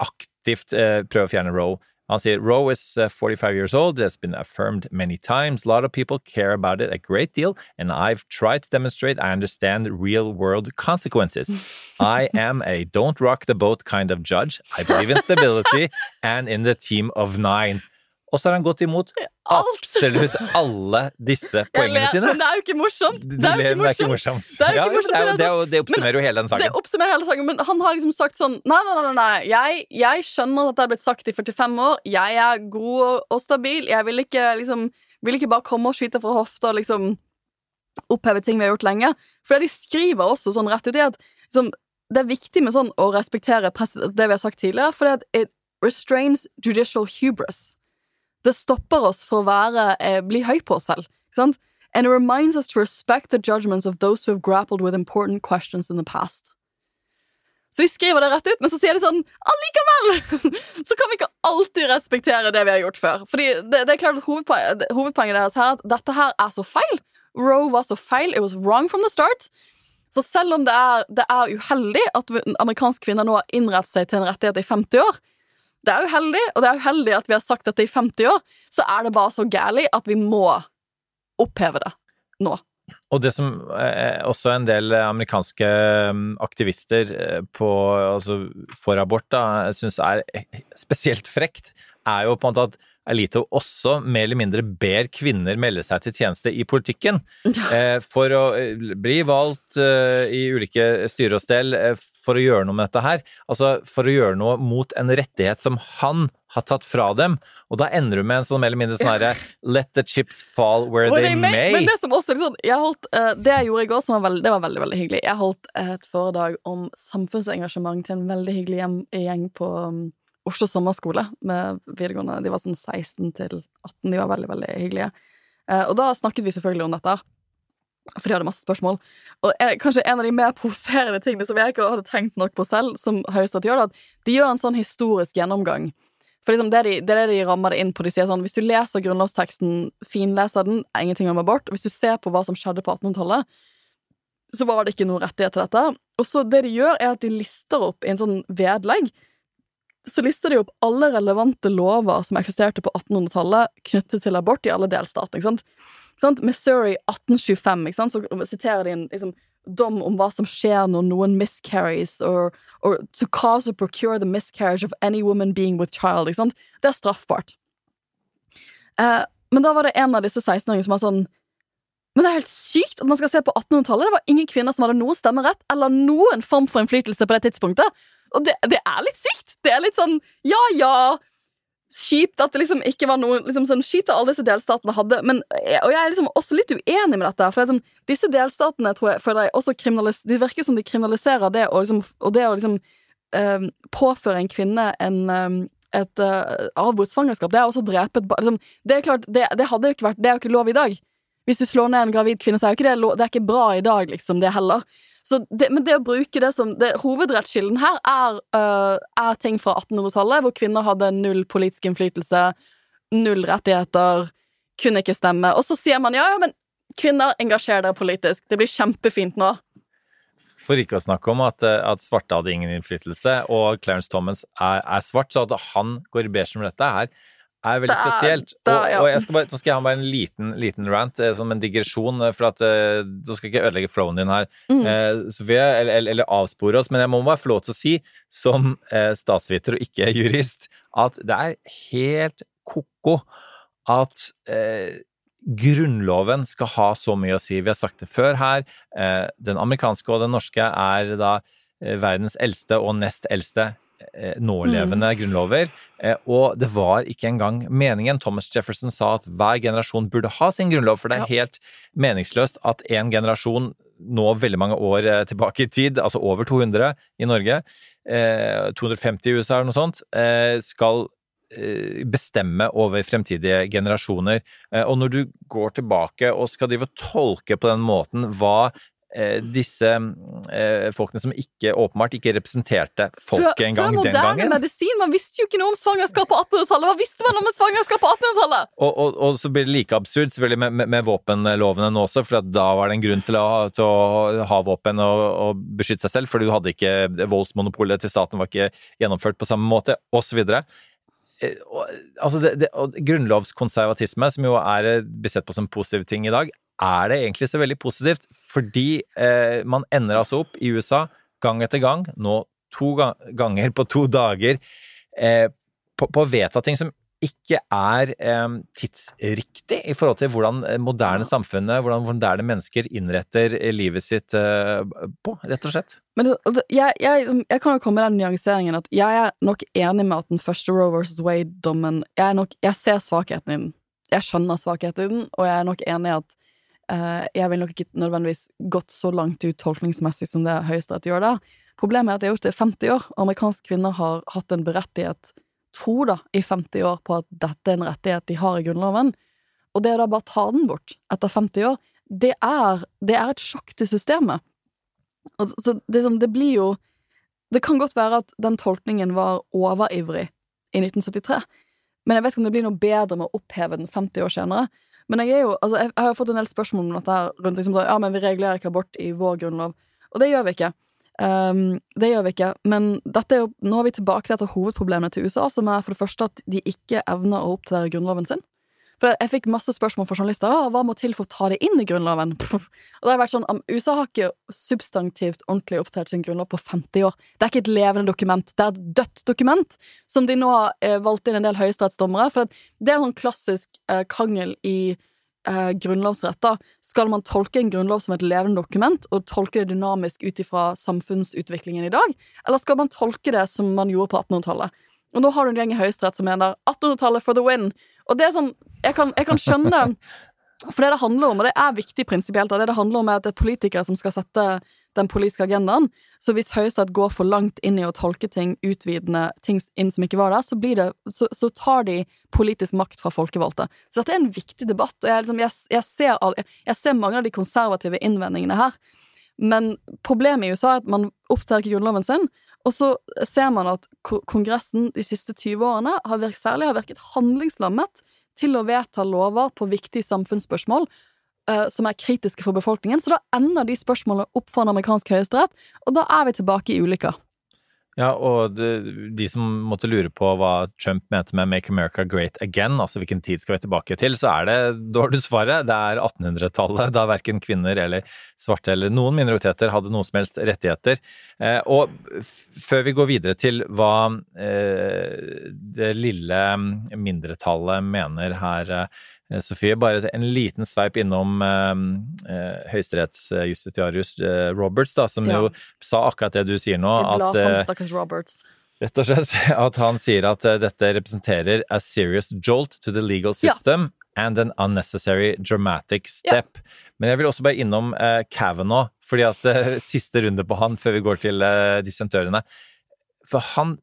aktivt eh, prøve å fjerne Roe. Han sier Roe is uh, 45 years old. It has been affirmed many times. A lot of people care about it a great deal, and I've tried to demonstrate I understand real world consequences. [laughs] I am a don't rock the boat kind of judge. I believe in stability [laughs] and in the team of nine. Og så har han gått imot absolutt alle disse poengene sine. Men det er jo ikke morsomt. Det er jo ikke men det morsomt. morsomt. Det Ja, morsomt. det, jo- det, jo- det oppsummerer jo hele den Det oppsummerer hele sangen, men han har liksom sagt sånn Nei, nei, nei, nei. Jeg, jeg skjønner at det er blitt sagt i 45 år. Jeg er god og, stabil. Jeg vil ikke liksom Vil ikke bare komme og skyte fra hofta og liksom oppheve ting vi har gjort lenge. For de skriver også sånn rett ut i at liksom, det er viktig med sånn å respektere det vi har sagt tidligere, fordi at it restrains judicial hubris. Det stopper oss for å være, eh, bli høy på oss selv. Ikke sant? And it reminds us to respect the judgments of those who have grappled with important questions in the past. Så de skriver det rett ut, men så sier de sånn allikevel! [laughs] Så kan vi ikke alltid respektere det vi har gjort før. Fordi det, det er klart at hovedpoenget, hovedpoenget deres her er at dette her er så feil. Roe var så feil. It was wrong from the start. Så selv om det er, det er uheldig at amerikanske kvinner nå har innrettet seg til en rettighet i 50 år, det er uheldig, og det er uheldig at vi har sagt dette i 50 år, så er det bare så gærlig at vi må oppheve det nå. Og det som eh, også en del amerikanske mm, aktivister eh, på, altså for abort da, syns er eh, spesielt frekt, er jo på en måte at Alito også mer eller mindre ber kvinner melde seg til tjeneste i politikken [laughs] eh, for å eh, bli valgt eh, i ulike styre og stell for å gjøre noe med dette her. Altså for å gjøre noe mot en rettighet som han har tatt fra dem. Og da ender du med en sånn mer eller mindre sånn herre [laughs] let the chips fall where they may. men det som også er sånn jeg holdt, Det jeg gjorde i går, som var veldig, det var veldig veldig hyggelig Jeg holdt et foredrag om samfunnsengasjement til en veldig hyggelig gjeng på um, Oslo sommerskole med videregående. De var sånn 16 til 18. De var veldig, veldig hyggelige. Eh, og da snakket vi selvfølgelig om dette. For de hadde masse spørsmål. Og eh, kanskje en av de mer [laughs] provoserende tingene som jeg ikke hadde tenkt nok på selv, som Høyesterett gjør, er at de gjør en sånn historisk gjennomgang. For liksom det, de, det er det de rammer det inn på. De sier sånn, Hvis du leser grunnlovsteksten, finleser den, er ingenting om abort. Hvis du ser på hva som skjedde på 1800-tallet, så var det ikke noe rettighet til dette. Og så det de gjør, er at de lister opp i en sånn vedlegg så lister de opp alle relevante lover som eksisterte på 1800-tallet knyttet til abort i alle delstater. ikke sant? Ikke sant? Missouri 1825, ikke sant? så siterer de en liksom, dom om hva som skjer når noen miscarries, or, or to cause or procure the miscarriage of any woman being with child. ikke sant? Det er straffbart. Eh, men da var det en av disse 16-åringene som var sånn Men det er helt sykt at man skal se på 1800-tallet. Det var ingen kvinner som hadde noe stemmerett eller noen form for innflytelse på det tidspunktet. Og det, det er litt sykt. Det er litt sånn ja, ja. Kjipt at det liksom ikke var noe liksom sånn Skit alle disse delstatene hadde. Men, og jeg er liksom også litt uenig med dette. For det sånn, disse delstatene tror jeg, føler jeg også De virker som de kriminaliserer det, og, liksom, og det å liksom um, påføre en kvinne en um, et uh, avbrutt svangerskap, det er også å drepe liksom, Det er klart, det, det hadde jo ikke vært Det er jo ikke lov i dag. Hvis du slår ned en gravid kvinne, så er jo ikke det Det er ikke bra i dag, liksom, det heller. Det, men det å bruke det som det, Hovedrettskilden her er, uh, er ting fra 1800-tallet, hvor kvinner hadde null politisk innflytelse, null rettigheter, kunne ikke stemme. Og så sier man ja, ja, men kvinner, engasjer dere politisk. Det blir kjempefint nå. For ikke å snakke om at, eh, at svarte hadde ingen innflytelse, og Clarence Thomas er, er svart, så at han går i beige med dette her, er veldig Da- spesielt. da- og, ja. og jeg skal bare, nå skal jeg ha bare en liten, liten rant, eh, som en digresjon, eh, for at eh, Da skal jeg ikke ødelegge flowen din her, Mm. eh, Sofie, eller, eller, eller avspore oss, men jeg må bare få lov til å si, som eh, statsviter og ikke jurist, at det er helt ko-ko at eh, Grunnloven skal ha så mye å si. Vi har sagt det før her. Den amerikanske og den norske er da verdens eldste og nest eldste eh, nålevende grunnlover. Eh, og det var ikke engang meningen. Thomas Jefferson sa at hver generasjon burde ha sin grunnlov, for det er helt meningsløst at en generasjon nå veldig mange år eh, tilbake i tid, altså over 200 i Norge, eh, 250 i USA eller noe sånt, skal bestemme over fremtidige generasjoner. Og når du går tilbake og skal drive og tolke på den måten hva disse eh, folkene som ikke åpenbart ikke representerte folket engang den gangen. Før moderne medisin, man visste jo ikke noe om svangerskap på 1800-tallet! Hva visste man om svangerskap på 1800-tallet?! og, og, og så blir det like absurd selvfølgelig med, med, med våpenlovene nå også, for da var det en grunn til å, ha- til å ha våpen og, og beskytte seg selv, for du hadde ikke voldsmonopolet til staten var ikke gjennomført på samme måte, osv. Eh, Altså det, det, grunnlovskonservatisme, som jo er besett på som positiv ting i dag, er det egentlig så veldig positivt, fordi eh, man ender altså opp i USA gang etter gang, nå to ganger på to dager, eh, på, på å vedta ting som ikke er eh, tidsriktig i forhold til hvordan eh, moderne samfunnet, hvordan moderne mennesker innretter eh, livet sitt eh, på, rett og slett. Men det, det, jeg, jeg, jeg kan jo komme med den nyanseringen at jeg er nok enig med at den første Roe vs. Wade-dommen jeg, jeg ser svakheten i den. Jeg skjønner svakheten i den, og jeg er nok enig i at jeg vil nok ikke nødvendigvis gått så langt ut tolkningsmessig som det Høyesterett gjør der. Problemet er at de har gjort det i 50 år, og amerikanske kvinner har hatt en berettighet, tro da, i 50 år på at dette er en rettighet de har i Grunnloven. Og det å da bare ta den bort etter 50 år, det er, det er et sjokk til systemet. Så det, som, det blir jo Det kan godt være at den tolkningen var overivrig i 1973, men jeg vet ikke om det blir noe bedre med å oppheve den 50 år senere. Men jeg jo, altså jeg, har jo fått en del spørsmål om dette her rundt liksom, ja, men vi regulerer ikke abort i vår grunnlov. Og det gjør vi ikke. Um, det gjør vi ikke. Men jo, nå er vi tilbake til et av hovedproblemene til USA, som er for det første at de ikke evner å oppdatere grunnloven sin. For jeg fikk masse spørsmål fra journalister. Ah, hva må til for å ta det inn i Grunnloven? [laughs] Og det har vært sånn, USA har ikke substantivt ordentlig oppdatert sin grunnlov på 50 år. Det er ikke et levende dokument, det er et dødt dokument, som de nå har eh, valgt inn en del høyesterettsdommere. For det er en sånn klassisk eh, krangel i eh, grunnlovsrett. da. Skal man tolke en grunnlov som et levende dokument, og tolke det dynamisk ut ifra samfunnsutviklingen i dag, eller skal man tolke det som man gjorde på 1800-tallet? Og nå har du en gjeng i Høyesterett som mener 1800-tallet for the win. Og det er sånn, jeg kan, jeg kan skjønne For det det handler om, og det er viktig prinsipielt, det det handler om er at det er politikere som skal sette den politiske agendaen. Så hvis Høyesterett går for langt inn i å tolke ting utvidende, ting inn som ikke var der, så, det, så, så tar de politisk makt fra folkevalgte. Så dette er en viktig debatt, og jeg, liksom, jeg, jeg, ser, all, jeg ser mange av de konservative innvendingene her. Men problemet i USA er at man oppdager ikke grunnloven sin, og så ser man at Kongressen de siste 20 årene har virket, særlig har virket handlingslammet til å vedta lover på viktige samfunnsspørsmål eh, som er kritiske for befolkningen. Så da ender de spørsmålene opp for en amerikansk høyesterett, og da er vi tilbake i ulykka. Ja, og de, de som måtte lure på hva Trump mente med 'Make America Great Again', altså hvilken tid skal vi tilbake til, så er det, da har du svaret, det er 1800-tallet, da verken kvinner eller svarte eller noen minoriteter hadde noen som helst rettigheter. Eh, og før vi går videre til hva eh, det lille mindretallet mener her, eh, Sofie, bare en liten sveip innom eh, eh, høyesterettsjustitiarius eh, Roberts, da, som Ja. jo sa akkurat det du sier nå. At, eh. Rett og slett [laughs] at han sier at eh, dette representerer a serious jolt to the legal system and an unnecessary dramatic step. Men jeg vil også bare innom eh, Kavanaugh, fordi at eh, [laughs] siste runde på han før vi går til eh, dissentørene. For han,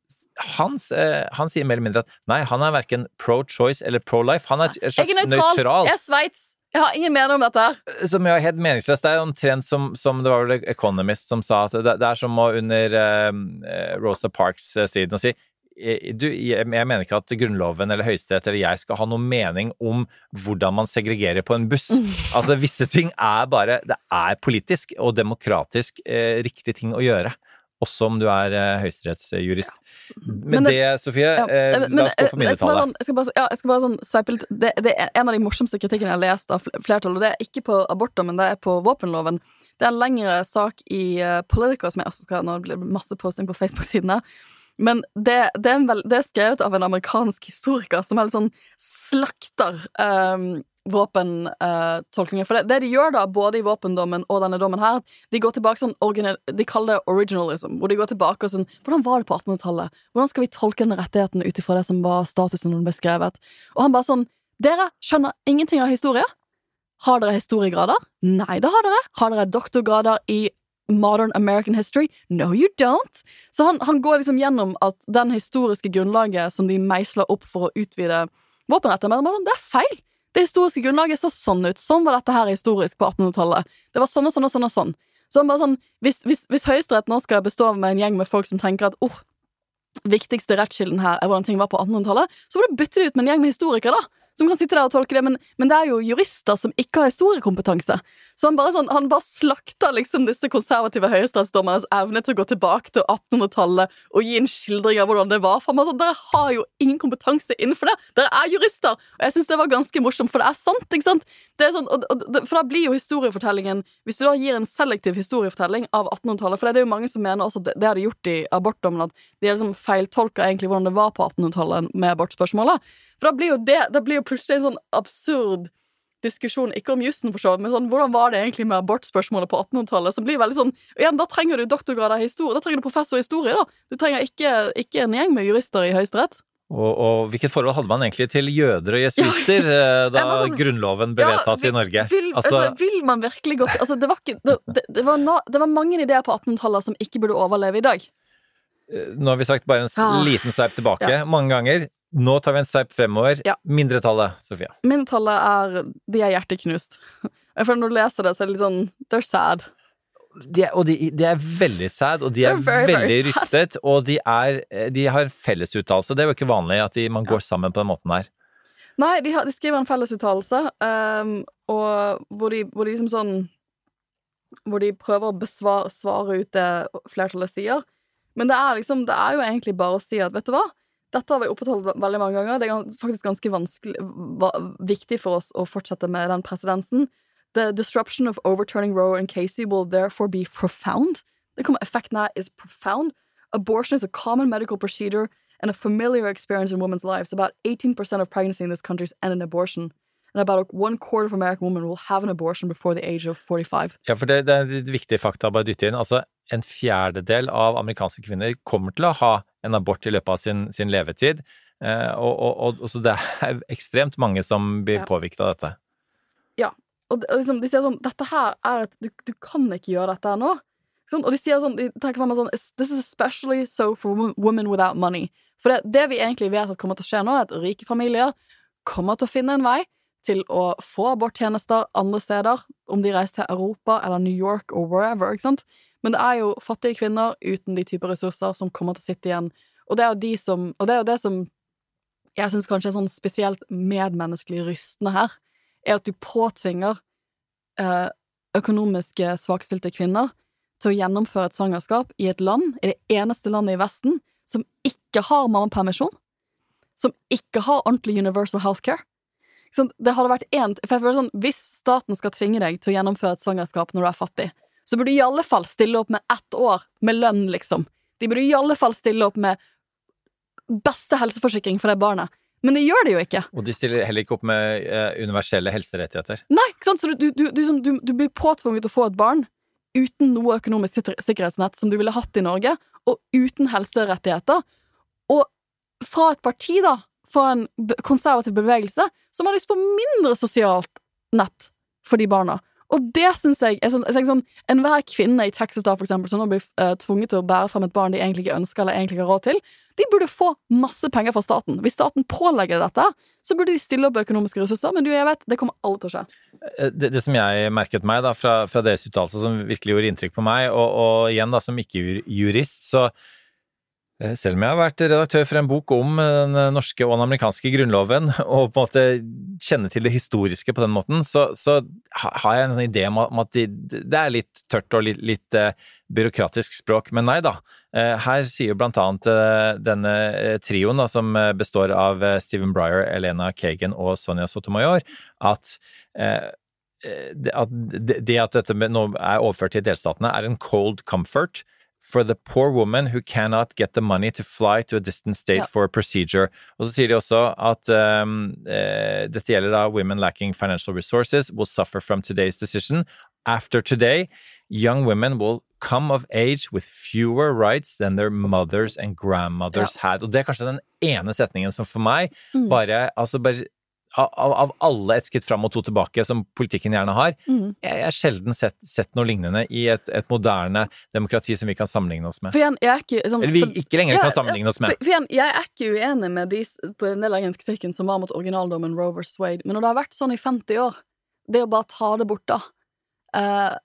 hans, eh, han sier mer eller mindre at nei, han er verken pro-choice eller pro-life. Han er et slags nøytral. nøytral. Jeg er Sveits. Jeg har ingen mening om dette her. Som jo er helt meningsløst. Det er omtrent som, som det var vel Economist som sa at det, det er som å under eh, Rosa Parks-striden å si eh, du, jeg mener ikke at Grunnloven eller Høyesterett eller jeg skal ha noen mening om hvordan man segregerer på en buss. [laughs] Altså, visse ting er bare Det er politisk og demokratisk eh, riktig ting å gjøre. Også om du er eh, høyesterettsjurist. Men det, Sofie, eh, men- la oss gå på men- jeg skal bare mindretallet. sånn- Jeg skal bare, ja, jeg skal bare sånn sveipe litt det, er En av de morsomste kritikkene jeg har lest av fl- flertallet, og det er ikke på abortdommen, det er på våpenloven. Det er en lengre sak i Politico som jeg også skal Nå blir det masse posting på Facebook-siden her. Men det, det, er vel, det er skrevet av en amerikansk historiker som helt sånn slakter um, våpentolkninger. For det, det de gjør da, både i våpendommen og denne dommen her, de går tilbake sånn De kaller det originalism, hvor de går tilbake og sånn Hvordan var det på 1800-tallet? Hvordan skal vi tolke den rettigheten ut ifra det som var statusen den ble skrevet? Og han bare sånn Dere skjønner ingenting av historie? Har dere historiegrader? Nei, det har dere. Har dere doktorgrader i modern American history? No, you don't. Så han, han går liksom gjennom at den historiske grunnlaget som de meisler opp for å utvide han bare sånn, det er feil. Det historiske grunnlaget så sånn ut. Sånn var dette her historisk på 1800-tallet. Det var sånn og sånn og sånn og sånn. Så bare sånn, hvis, hvis, hvis Høyesterett nå skal bestå med en gjeng med folk som tenker at oh, viktigste rettskilden her er hvordan ting var på 1800-tallet, så må du bytte det ut med en gjeng med historikere, da. Som kan sitte der og tolke det, men, men det er jo jurister som ikke har historiekompetanse. Så han bare, sånn, han bare slakter liksom disse konservative høyesterettsdommernes evne til å gå tilbake til 1800-tallet og gi en skildring av hvordan det var. For han bare sånn, Dere har jo ingen kompetanse innenfor det! Dere er jurister! Og jeg syns det var ganske morsomt, for det er sant, ikke sant? Sånn, og, og, for da blir jo historiefortellingen Hvis du da gir en selektiv historiefortelling av 1800-tallet For det er jo mange som mener også det, det har gjort i abortdommen, at de liksom feiltolka egentlig hvordan det var på 1800-tallet med abortspørsmålet. For da blir jo det Det blir jo plutselig en sånn absurd diskusjon, ikke om jussen, for så vidt, men sånn, hvordan var det egentlig med abortspørsmålet på 1800-tallet? Som blir veldig sånn igjen, Da trenger du doktorgrad av historie. Da trenger du professor i historie. da Du trenger ikke, ikke en gjeng med jurister i Høyesterett. Og, og hvilket forhold hadde man egentlig til jøder og jesuitter [laughs] ja. da sånn- grunnloven ble Ja, vedtatt i Norge? Vil, altså, Altså, vil man virkelig til altså, det, var ikke, det, det, var no, det var mange ideer på 1800-tallet som ikke burde overleve i dag. nå har vi sagt bare en Ah. liten sveip tilbake Ja. mange ganger. Nå tar vi en sveip fremover. Ja. Mindretallet, Sofia. Mindretallet er De er hjerteknust. Når du leser det, så er det litt sånn They're sad. De er, og de, de er veldig sad, og de er very, veldig very rystet, og de, er, de har fellesuttalelse. Det er jo ikke vanlig at de, man går sammen på den måten her. Nei, de, har, skriver en fellesuttalelse, um, og hvor de, hvor de liksom sånn Hvor de prøver å besvare svare ut det flertallet sier. Men det er liksom Det er jo egentlig bare å si at vet du hva? Dette har vi opprettholdt veldig mange ganger. Det er faktisk ganske viktig for oss å fortsette med den presedensen. The disruption of overturning Roe and Casey will therefore be profound. Kommer effekten her is profound. Abortion is a common medical procedure and a familiar experience in women's lives. About 18% of pregnancy in this country is end in abortion. And about one quarter of American women will have an abortion before the age of 45. Ja, for det, det er et viktig fakta å bare dytte inn. Altså, en fjerdedel av amerikanske kvinner kommer til å ha en abort i løpet av sin, sin levetid. Eh, og, og, og, så det er ekstremt mange som blir Ja. påvirket av dette. Ja. Og liksom, de sier sånn Dette her er et Du, du kan ikke gjøre dette her nå. Sånn, og de sier sånn De trekker frem sånn This is especially so for women- women without money. For det, det vi egentlig vet at kommer til å skje nå, er at rike familier kommer til å finne en vei til å få aborttjenester andre steder, om de reiser til Europa eller New York eller wherever. ikke sant? Men det er jo fattige kvinner uten de typer ressurser som kommer til å sitte igjen. Og det er jo de som det er jo det som jeg syns kanskje er sånn spesielt medmenneskelig rystende her, er at du påtvinger eh, økonomiske svakstilte kvinner til å gjennomføre et svangerskap i et land, i det eneste landet i Vesten, som ikke har mammapermisjon, som ikke har ordentlig universal healthcare. Det hadde vært en, for jeg føler sånn, Hvis staten skal tvinge deg til å gjennomføre et svangerskap når du er fattig, så burde de i alle fall stille opp med ett år med lønn, liksom. De burde i alle fall stille opp med beste helseforsikring for det barnet. Men det gjør de jo ikke. Og de stiller heller ikke opp med eh, universelle helserettigheter. Nei, ikke sant? Så du, du, du, du, du blir påtvunget å få et barn uten noe økonomisk sikkerhetsnett som du ville hatt i Norge, og uten helserettigheter. Og fra et parti, da, fra en konservativ bevegelse, som har lyst på mindre sosialt nett for de barna. Og det syns jeg er sånn, jeg tenker sånn Enhver kvinne i Texas da, for eksempel, som nå blir eh, tvunget til å bære frem et barn de egentlig ikke ønsker eller egentlig ikke har råd til, de burde få masse penger fra staten. Hvis staten pålegger dette, så burde de stille opp økonomiske ressurser, men du, jeg vet, det kommer aldri til å skje. Eh, Det, det som jeg merket meg da, fra, fra deres uttalelse, som virkelig gjorde inntrykk på meg, og, og igjen da, som ikke-jurist, så selv om jeg har vært redaktør for en bok om eh, den norske og den amerikanske grunnloven, [laughs] og på en måte kjenner til det historiske på den måten, så, så har jeg en sånn idé om at, de, det er litt tørt og litt, litt eh, byråkratisk språk. Men nei da. Eh, her sier blant annet eh, denne eh, trioen, da, som eh, består av eh, Stephen Breyer, Elena Kagan og Sonja Sotomayor, at eh, det at dette nå er overført til delstatene, er en cold comfort for the poor woman who cannot get the money to fly to a distant state Ja. for a procedure. Og så sier de også at um, uh, dette gjelder da women lacking financial resources will suffer from today's decision. After today, young women will come of age with fewer rights than their mothers and grandmothers had. Og det er kanskje den ene setningen som for meg Mm. bare, altså bare av, av alle et skritt fram og to tilbake, som politikken gjerne har, Mm. jeg har sjelden sett, sett noe lignende i et, et moderne demokrati som vi kan sammenligne oss med. Jeg er ikke sånn, Eller vi for- ikke lenger Ja, kan sammenligne oss med. For, for jeg er ikke uenig med de på en del av den kritikken som var mot originaldommen Rover Swade, men når det har vært sånn i 50 år, det å bare ta det bort da uh,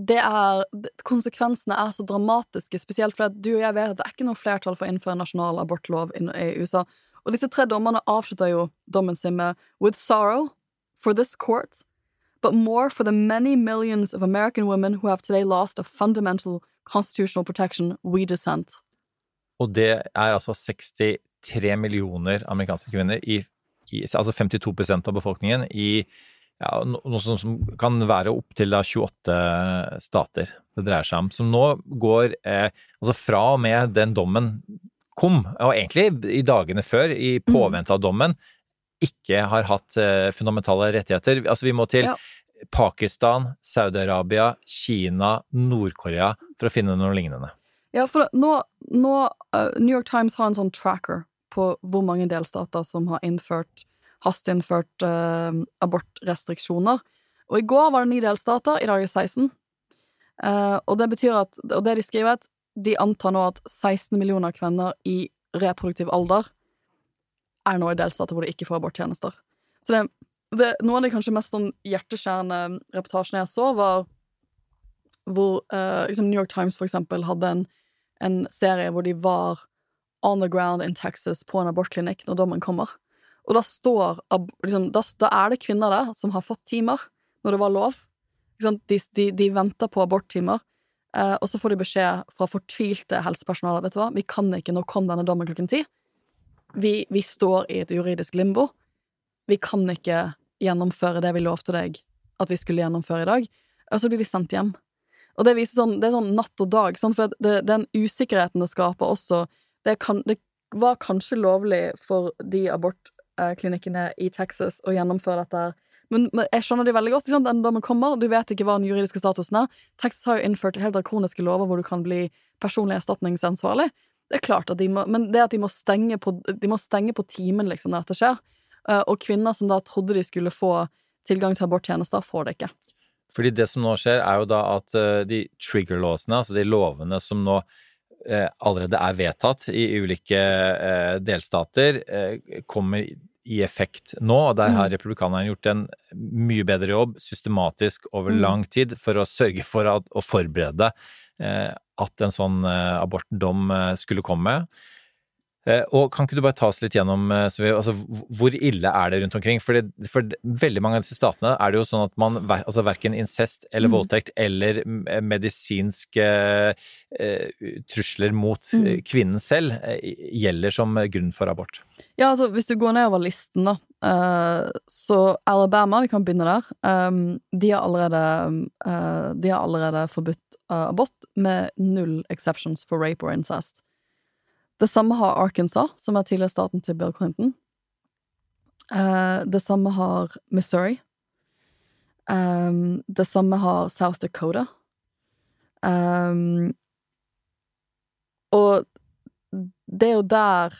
det er, Konsekvensene er så dramatiske, spesielt fordi du og jeg vet at det er ikke noe flertall for å innføre nasjonal abortlov i, i USA. Og disse tre dommerne avslutter jo dommen sin med With sorrow for this court, but more for the many millions of American women who have today lost a fundamental constitutional protection we dissent. Og det er altså 63 millioner amerikanske kvinner, i, i, altså 52 av befolkningen, i ja, noe som, som kan være opptil 28 stater det dreier seg om. Som nå går eh, altså fra og med den dommen kom, og egentlig i dagene før, i påvente av dommen, ikke har hatt eh, fundamentale rettigheter. Altså vi må til Ja. Pakistan, Saudi-Arabia, Kina, Nord-Korea for å finne noe lignende. Ja, for nå, nå eh, New York Times har en sånn tracker på hvor mange delstater som har innført hasteinnført uh, abortrestriksjoner. Og i går var det ni delstater, i dag er det 16. Uh, og det betyr at Og det de skriver, er at de antar nå at 16 millioner kvinner i reproduktiv alder er nå i delstater hvor de ikke får aborttjenester. Så det, det, noen av de kanskje mest sånn hjerteskjærende reportasjene jeg så, var hvor uh, liksom New York Times for eksempel hadde en, en serie hvor de var on the ground in Texas på en abortklinikk når dommen kommer. Og da står liksom, da, da er det kvinner der som har fått timer når det var lov. De, de, de venter på aborttimer, og så får de beskjed fra fortvilte helsepersonale Vet du hva, vi kan ikke, nå kom denne dommen klokken ti. Vi, vi står i et juridisk limbo. Vi kan ikke gjennomføre det vi lovte deg at vi skulle gjennomføre i dag. Og så blir de sendt hjem. Og det sånn, det er sånn natt og dag, sant? for det, den usikkerheten det skaper også det, kan, det var kanskje lovlig for de abortklinikkene i Texas å gjennomføre dette, her. Men, jeg skjønner de veldig godt. Ikke sant? Dommen kommer, du vet ikke hva den juridiske statusen er. Texas har jo innført helt akroniske lover hvor du kan bli personlig erstatningsansvarlig. Det er klart at de må, Men det at de må stenge på, må stenge på timen liksom, når dette skjer, eh, og kvinner som da trodde de skulle få tilgang til aborttjenester, får det ikke. Fordi det som nå skjer, er jo da at eh, de trigger-låsene, altså de lovene som nå eh, allerede er vedtatt i ulike delstater, kommer i effekt nå. Og der har Mm. republikanerne gjort en mye bedre jobb systematisk over Mm. lang tid for å sørge for at, å forberede eh, at en sånn eh, abortdom eh, skulle komme. Eh, Og kan ikke du bare ta oss litt gjennom eh, så vi, altså, hvor- ille er det rundt omkring? For, det, for veldig mange av disse statene er det jo sånn at man altså verken incest eller Mm. voldtekt eller mm, medisinske eh, trusler mot eh, Mm. kvinnen selv eh, gjelder som grunn for abort. Ja, altså, hvis du går nedover listen, da, eh, så Alabama, vi kan begynne der, de har allerede eh, De har allerede forbudt eh, abort med null exceptions for rape or incest. Det samme har Arkansas, som er tidligere staten til Bill Clinton. Uh, det samme har Missouri. Um, det samme har South Dakota. Um, og det er jo der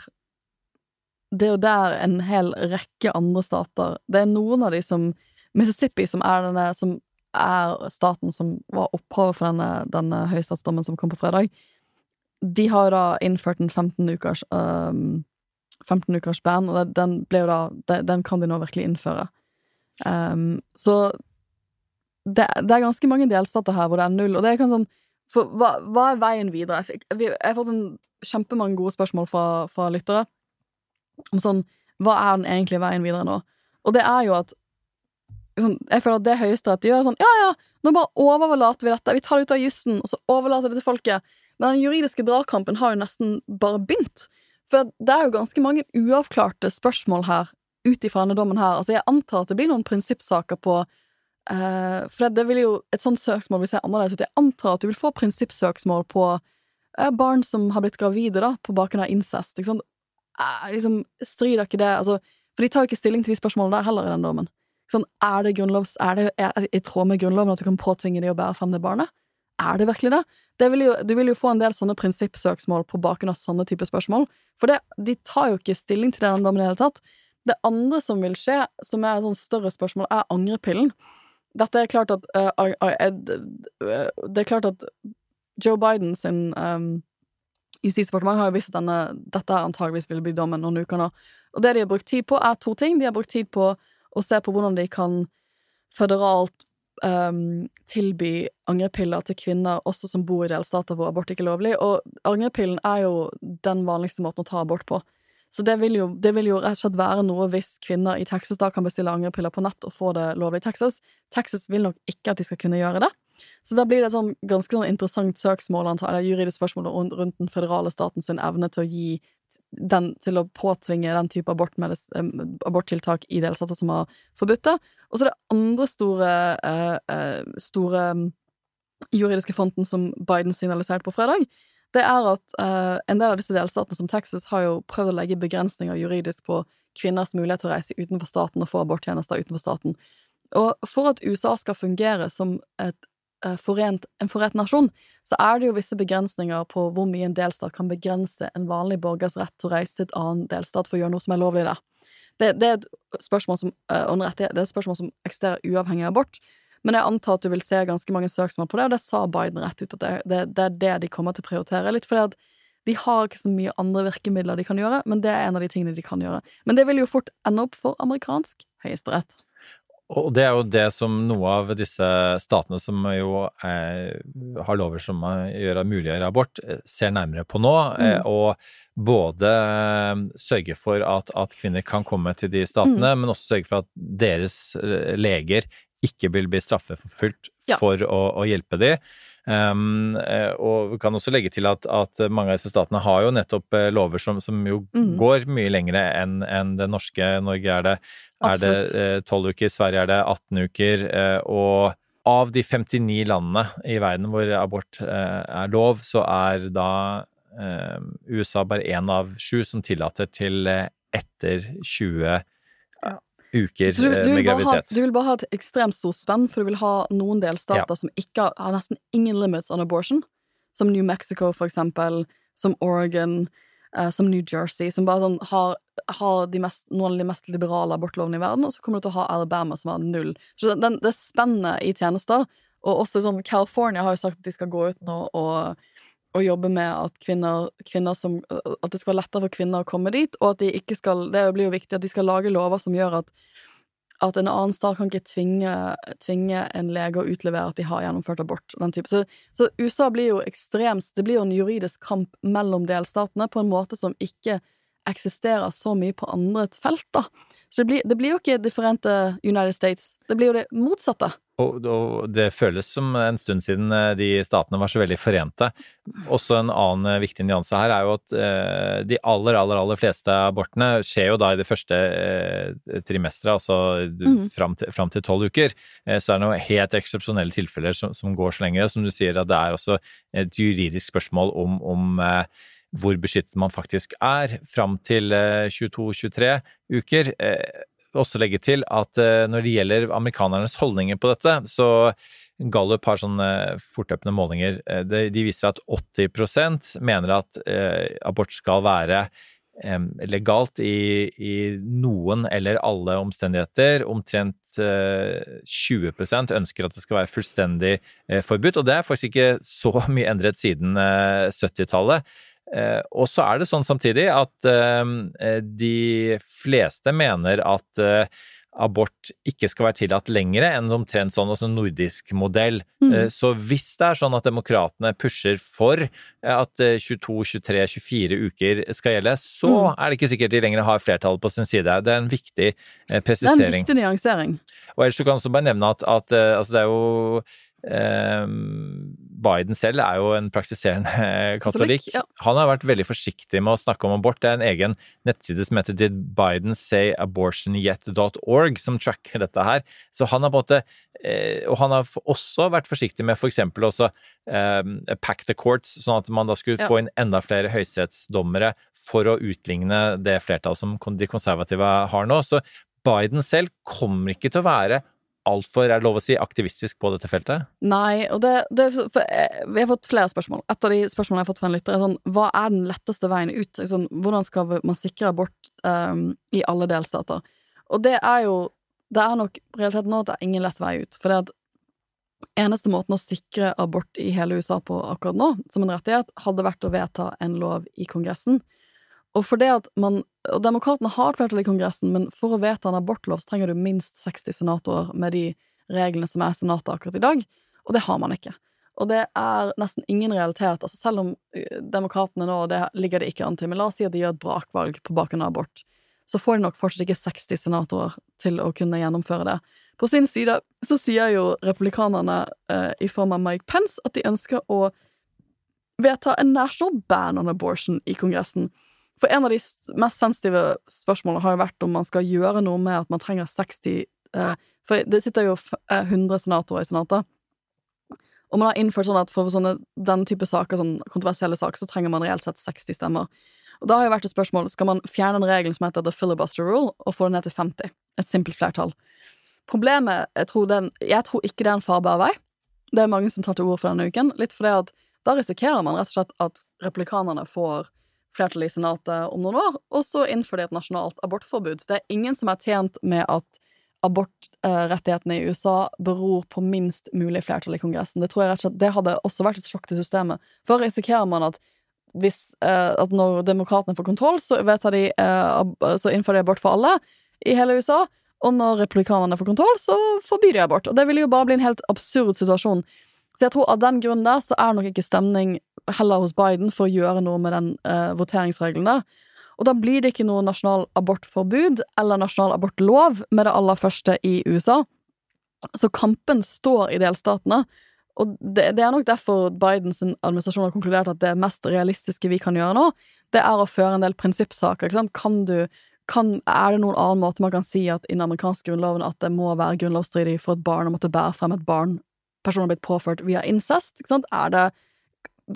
det er jo der en hel rekke andre stater Det er noen av de som Mississippi, som er denne Som er staten som var opphavet for denne, denne høyesterettsdommen som kom på fredag, de har da innført en 15 ukers um, 15 ukers ban, og den, da, den kan de nå virkelig innføre. Um, så det, det, er ganske mange delstater her hvor det er null, og det er kanskje sånn for, hva, hva, er veien videre? Jeg, fikk, jeg har fått en kjempemange gode spørsmål fra, fra lyttere om sånn Hva er den egentlige veien videre nå? Og det er jo at sånn, Jeg føler at det Høyesterett gjør, er sånn Ja, ja, nå bare overlater vi dette. Vi tar det ut av jussen, og så overlater det til folket. Men den juridiske dragkampen har jo nesten bare begynt. For det er jo ganske mange uavklarte spørsmål her ut ifra denne dommen her. Altså, jeg antar at det blir noen prinsippsaker på uh, For det, vil jo Et sånt søksmål vil se annerledes ut. Jeg antar at du vil få prinsippsøksmål på uh, barn som har blitt gravide, da, på bakgrunn av incest. Ikke sant? Uh, liksom, strider ikke det altså, For de tar jo ikke stilling til de spørsmålene der heller i den dommen. Sånn, er det er det, er det i tråd med Grunnloven at du kan påtvinge de å bære frem det barnet? Er det virkelig det? det vil jo, du vil jo få en del sånne prinsippsøksmål på bakgrunn av sånne type spørsmål. For det, de tar jo ikke stilling til den dommen i det hele tatt. Det andre som vil skje, som er et sånn større spørsmål, er angrepillen. Dette er klart at uh, uh, Det er klart at Joe Biden sin um, justisdepartement har jo visst at denne, dette antageligvis vil bli dommen noen uker nå. Og det de har brukt tid på, er to ting. De har brukt tid på å se på hvordan de kan føderalt um, tilby angrepiller til kvinner også som bor i delstater hvor abort ikke er lovlig, og angrepillen er jo den vanligste måten å ta abort på. Så det vil, jo, det vil jo rett og slett være noe hvis kvinner i Texas da kan bestille angrepiller på nett og få det lovlig i Texas. Texas vil nok ikke at de skal kunne gjøre det. Så da blir det et sånn ganske sånn interessant søksmål, eller juridisk spørsmål rundt den føderale staten sin evne til å gi den, til å påtvinge den type abort aborttiltak i delstater som har forbudt det. Og så det andre store, uh, uh, store juridiske fronten som Biden signaliserte på fredag, det er at eh, en del av disse delstatene, som Texas, har jo prøvd å legge begrensninger juridisk på kvinners mulighet til å reise utenfor staten og få aborttjenester utenfor staten. Og for at USA skal fungere som et, forent, en forent nasjon, så er det jo visse begrensninger på hvor mye en delstat kan begrense en vanlig borgers rett til å reise til et annet delstat for å gjøre noe som er lovlig der. Det, det er et spørsmål som, uh, det er et spørsmål som eksisterer uavhengig av abort. Men jeg antar at du vil se ganske mange søksmål på det, og det sa Biden rett ut, at det, det, det er det de kommer til å prioritere. Litt fordi at de har ikke så mye andre virkemidler de kan gjøre, men det er en av de tingene de kan gjøre. Men det vil jo fort ende opp for amerikansk høyesterett. Og det er jo det som noe av disse statene som jo er, har lover som gjør mulig å gjøre abort, eh, ser nærmere på nå. Eh, mm. og både eh, sørge for at, at, kvinner kan komme til de statene, mm. men også sørge for at deres leger ikke vil bli straffeforfulgt ja. for å, å, hjelpe de. Um, og vi kan også legge til at, at, mange av disse statene har jo nettopp eh, lover som, som jo mm. går mye lengre enn en det norske. Norge er det, er det 12 eh, uker, Sverige er det 18 uker. og av de 59 landene i verden hvor abort er lov, så er da USA bare én av sju som tillater til etter 20 uker du, du med graviditet. Ha, du vil bare ha et ekstremt stort spenn, for du vil ha noen delstater ja. som ikke har nesten ingen limits on abortion, som New Mexico, for eksempel, som Oregon, uh, som New Jersey, som bare sånn har, har mest, noen av de mest liberale abortlovene i verden, og så kommer du til å ha Alabama, som har null. Så den, det spennet i tjenester, og også sånn California har jo sagt at de skal gå ut nå og og jobbe med at kvinner, kvinner som, at det skal være lettere for kvinner å komme dit, og at de ikke skal Det blir jo viktig at de skal lage lover som gjør at, at en annen stat kan ikke tvinge, tvinge, en lege å utlevere at de har gjennomført abort. Den type. Så, så, USA blir jo ekstremt Det blir jo en juridisk kamp mellom delstatene på en måte som ikke eksisterer så mye på andre felt, da. Så det blir, det blir jo ikke differente United States. Det blir jo det motsatte. Og, og, det føles som en stund siden eh, de statene var så veldig forente. Også en annen eh, viktig nyanse her er jo at eh, de aller, aller, aller fleste abortene skjer jo da i det første eh, trimesteret, altså mm. fram til tolv uker. Eh, så er det noen helt eksepsjonelle tilfeller som, som, går så lenge. Som du sier, at det er også et juridisk spørsmål om, om hvor beskyttet man faktisk er fram til 22-23 uker også legge til at eh, når det gjelder amerikanernes holdninger på dette, så Gallup har sånne fortløpende målinger. Eh, de viser at 80 mener at eh, abort skal være legalt i, i, noen eller alle omstendigheter. Omtrent eh, 20% ønsker at det skal være fullstendig eh, forbudt. Og det er faktisk ikke så mye endret siden eh, 70-tallet. Eh, og så er det sånn samtidig at eh, de fleste mener at eh, abort ikke skal være tillatt lengre enn omtrent sånn altså nordisk modell. Mm. Så hvis det er sånn at demokratene pusher for at eh, 22, 23, 24 uker skal gjelde, så Mm. er det ikke sikkert de lenger har flertallet på sin side. Det er en viktig presisering. Det er en viktig nyansering. Og ellers så kan jeg også bare nevne at, at altså det er jo Biden selv er jo en praktiserende [laughs] katolikk. Ja. Han har vært veldig forsiktig med å snakke om abort. Det er en egen nettside som heter Did Biden say abortionyet.org, som tracker dette her. Så han har på en måte eh, Og han har også vært forsiktig med for eksempel også eh, pack the courts, sånn at man da skulle Ja. få inn enda flere høyesterettsdommere for å utligne det flertallet som de konservative har nå. Så Biden selv kommer ikke til å være altfor, er det lov å si, aktivistisk på dette feltet? Nei, og det, det for, jeg, Vi har fått flere spørsmål. Et av de spørsmålene jeg har fått fra en lytter, er sånn Hva er den letteste veien ut? Sånn, hvordan skal man sikre abort um, i alle delstater? Og det er jo Det er nok realiteten nå at det er ingen lett vei ut. For det at eneste måten å sikre abort i hele USA på akkurat nå, som en rettighet, hadde vært å vedta en lov i Kongressen. Og for det at man Og demokratene har flertall i Kongressen, men for å vedta en abortlov så trenger du minst 60 senatorer med de reglene som er Senatet akkurat i dag, og det har man ikke. Og det er nesten ingen realitet. altså Selv om uh, demokratene nå, og det ligger det ikke an til, men la oss si at de gjør et brakvalg på bakgrunn av abort, så får de nok fortsatt ikke 60 senatorer til å kunne gjennomføre det. På sin side så sier jo republikanerne eh, i form av Mike Pence at de ønsker å vedta en national ban on abortion i Kongressen. For en av de mest sensitive spørsmålene har jo vært om man skal gjøre noe med at man trenger 60 eh, For det sitter jo eh, 100 senatorer i Senatet. Og man har innført sånn at for sånne, den type saker, sånn kontroversielle saker, så trenger man reelt sett 60 stemmer. Og da har jo vært et spørsmål skal man fjerne en regel som heter the filibuster rule, og få den ned til 50. Et simpelt flertall. Problemet jeg tror, den, jeg tror ikke det er en farbar vei. Det er mange som tar til orde for denne uken. Litt fordi at da risikerer man rett og slett at replikanerne får flertall i Senatet om noen år, og så innfører de et nasjonalt abortforbud. Det er ingen som er tjent med at abortrettighetene i USA beror på minst mulig flertall i Kongressen. Det tror jeg rett og slett det hadde også vært et sjokk til systemet. For da risikerer man at hvis eh, at når demokratene får kontroll, så, de, eh, så innfører de abort for alle i hele USA. Og når republikanerne får kontroll, så forbyr de abort. Og det vil jo bare bli en helt absurd situasjon. Så jeg tror av den grunnen der så er nok ikke stemning heller hos Biden for å gjøre noe med den eh, voteringsregelen. Og da blir det ikke noe nasjonal abortforbud eller nasjonal abortlov med det aller første i USA. Så kampen står i delstatene. Og det, det er nok derfor Bidens administrasjon har konkludert at det mest realistiske vi kan gjøre nå, det er å føre en del prinsippsaker. Ikke sant? Kan du kan, er det noen annen måte man kan si at i den amerikanske grunnloven at det må være grunnlovsstridig for et barn å måtte bære frem et barn personen har blitt påført via incest? Er, det,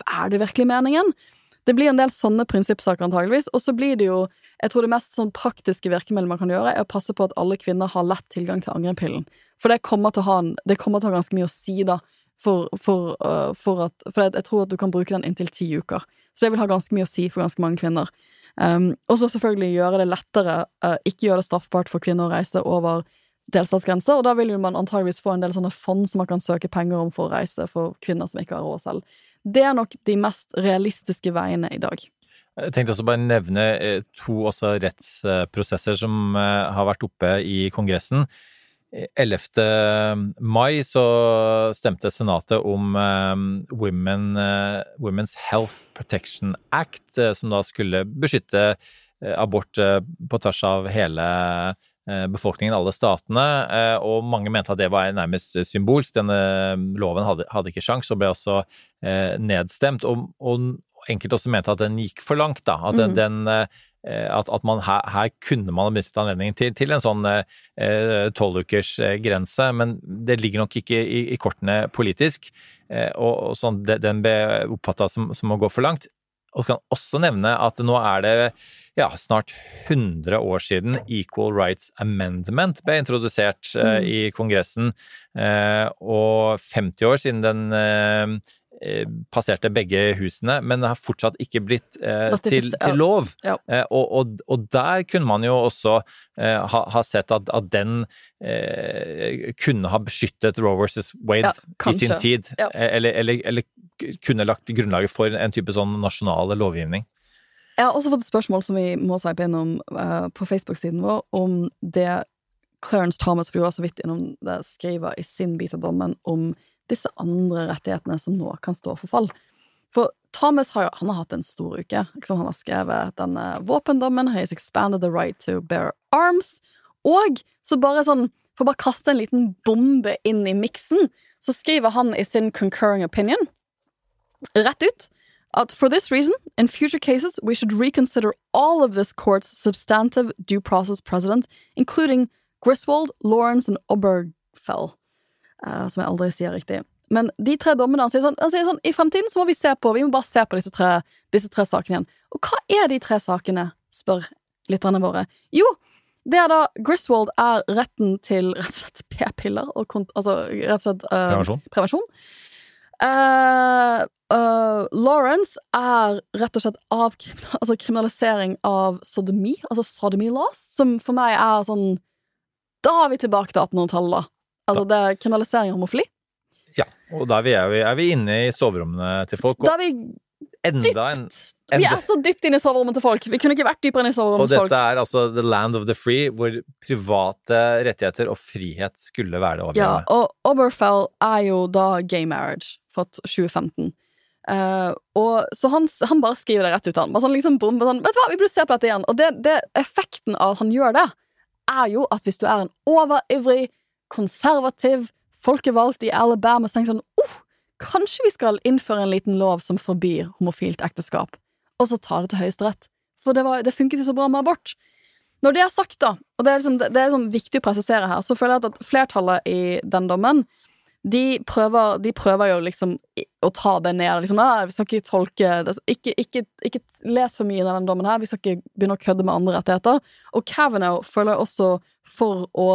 er det virkelig meningen? Det blir en del sånne prinsippsaker antageligvis, og så blir det jo Jeg tror det mest sånn praktiske virkemidlet man kan gjøre, er å passe på at alle kvinner har lett tilgang til angrepillen. For det kommer til å ha, det til å ha ganske mye å si, da, for, for, uh, for at For jeg, tror at du kan bruke den inntil ti uker. Så det vil ha ganske mye å si for ganske mange kvinner. Um, og så selvfølgelig gjøre det lettere, uh, ikke gjøre det straffbart for kvinner å reise over delstatsgrenser, og da vil man antageligvis få en del sånne fond som man kan søke penger om for å reise for kvinner som ikke har råd selv. Det er nok de mest realistiske veiene i dag. Jeg tenkte også bare nevne eh, to rettsprosesser som eh, har vært oppe i Kongressen. 11. mai så stemte Senatet om eh, Women, eh, Women's Health Protection Act, eh, som da skulle beskytte eh, abort eh, på tvers av hele eh, befolkningen, alle statene, eh, og mange mente at det var nærmest symbolsk. Denne loven hadde, hadde ikke sjans, og ble også eh, nedstemt. Og, og enkelte også mente at den gikk for langt, da. At den, Mhm. den eh, at, at man her, her kunne man ha benyttet anledningen til, til en sånn tolvukers eh, grense, men det ligger nok ikke i, i kortene politisk. Eh, og, og sånn, de- den ble oppfatta som, som å gå for langt. Og kan også nevne at nå er det ja, snart 100 år siden Equal Rights Amendment ble introdusert eh, Mm. i Kongressen, eh, og 50 år siden den eh, eh, passerte begge husene, men har fortsatt ikke blitt eh, til, til lov. Ja. Eh, og, og, og der kunne man jo også eh, ha, ha sett at, at den eh, kunne ha beskyttet Roe versus Wade Ja, i sin tid, Ja. eh, eller, eller, eller kunne lagt grunnlaget for en type sånn nasjonal lovgivning. Jeg har også fått et spørsmål som vi må sveipe innom eh, på Facebook-siden vår, om det Clarence Thomas, for du var så vidt innom det, skrev i sin bit av dommen om disse andre rettighetene som nå kan stå for fall. For Thomas har jo han har hatt en stor uke. Han har skrevet denne våpendommen, has expanded the right to bear arms, og så bare sånn For bare kaste en liten bombe inn i miksen, så skriver han i sin concurring opinion, rett ut, at for this reason, in future cases, we should reconsider all of this court's substantive due process precedent, including Griswold, Lawrence and Obergefell, eh, som jeg aldri sier riktig. Men de tre dommene han sier sånn, han sier sånn I fremtiden så må vi se på Vi må bare se på disse tre, disse tre sakene igjen. Og hva er de tre sakene, spør lytterne våre. Jo, det er da Griswold er retten til rett og slett p-piller, og altså rett og slett uh, Prevensjon. prevensjon. Uh, uh, Lawrence er rett og slett av altså kriminalisering av sodomi, altså sodomy laws, som for meg er sånn Da er vi tilbake til 1800-tallet, da. Altså det er kriminalisering av homofili. Ja, og da er vi, er vi, er vi inne i soverommene til folk. Da er vi enda en Vi er så dypt inne i soverommet til folk! Vi kunne ikke vært dypere inne i soverommet til folk. Og dette er altså the land of the free, hvor private rettigheter og frihet skulle være det Ja, og Oberfell er jo da gay marriage fra 2015. Uh, og, så han, han bare skriver det rett ut, han. Bare sånn, liksom, bom, sånn, Vet du hva, vi burde se på dette igjen. Og det, det, effekten av at han gjør det, er jo at hvis du er en overivrig, konservativ folkevalgt i Alabama, så tenker jeg sånn oh, Kanskje vi skal innføre en liten lov som forbyr homofilt ekteskap, og så ta det til Høyesterett. For det, var, det funket jo så bra med abort. Når det er sagt, da, og det er, liksom, det er liksom viktig å presisere her, så føler jeg at flertallet i den dommen de prøver, de prøver jo liksom å ta det ned. Liksom, vi skal ikke tolke ikke, ikke, ikke les for mye i denne dommen her. Vi skal ikke begynne å kødde med andre rettigheter. Og Kavanaugh føler jeg også for å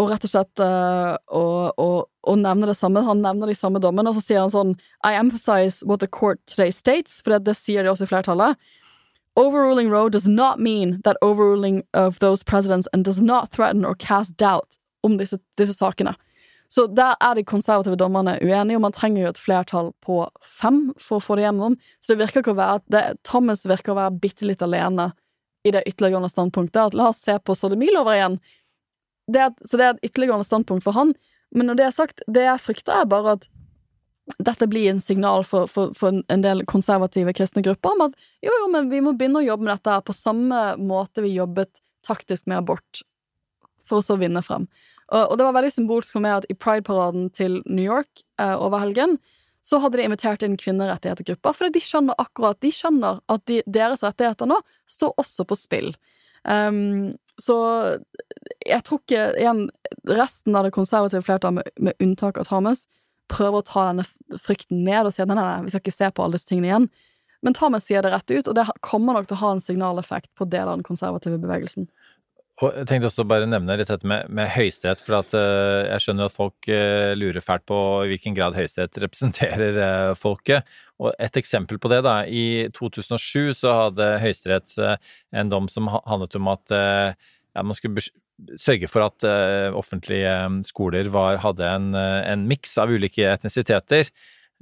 og rett og slett å nevne det samme. Han nevner de samme dommene, og så sier han sånn I emphasize what the court today states, for det, det sier de også i flertallet. Overruling Roe does not mean that overruling of those presidents and does not threaten or cast doubt om disse, disse sakene. Så der er de konservative dommerne uenige, og man trenger jo et flertall på fem for å få det gjennom. Så det virker ikke å være det, Thomas virker å være bitte litt alene i det ytterliggående standpunktet. At la oss se på sodomilover igjen. Det er, så det er et ytterliggående standpunkt for han. Men når det er sagt, det jeg frykter, er bare at dette blir en signal for, for, for en del konservative kristne grupper om at jo, jo, men vi må begynne å jobbe med dette her på samme måte vi jobbet taktisk med abort, for å så vinne frem. Og, og det var veldig symbolsk for meg at i Pride-paraden til New York eh, over helgen, så hadde de invitert inn kvinnerettighetsgrupper, for de skjønner akkurat De skjønner at de, deres rettigheter nå står også på spill. Um, så jeg tror ikke igjen resten av det konservative flertallet, med, med unntak av Thomas, prøver å ta denne frykten ned og si at nei, nei, nei, vi skal ikke se på alle disse tingene igjen. Men Thomas sier det rett ut, og det kommer nok til å ha en signaleffekt på deler av den konservative bevegelsen. Og jeg tenkte også bare nevne litt dette med, med Høyesterett, for at uh, jeg skjønner at folk uh, lurer fælt på i hvilken grad Høyesterett representerer uh, folket. Og et eksempel på det, da. I 2007 så hadde Høyesterett en dom som handlet om at ja, man skulle sørge for at uh, offentlige eh, skoler var, hadde en, eh, en miks av ulike etnisiteter.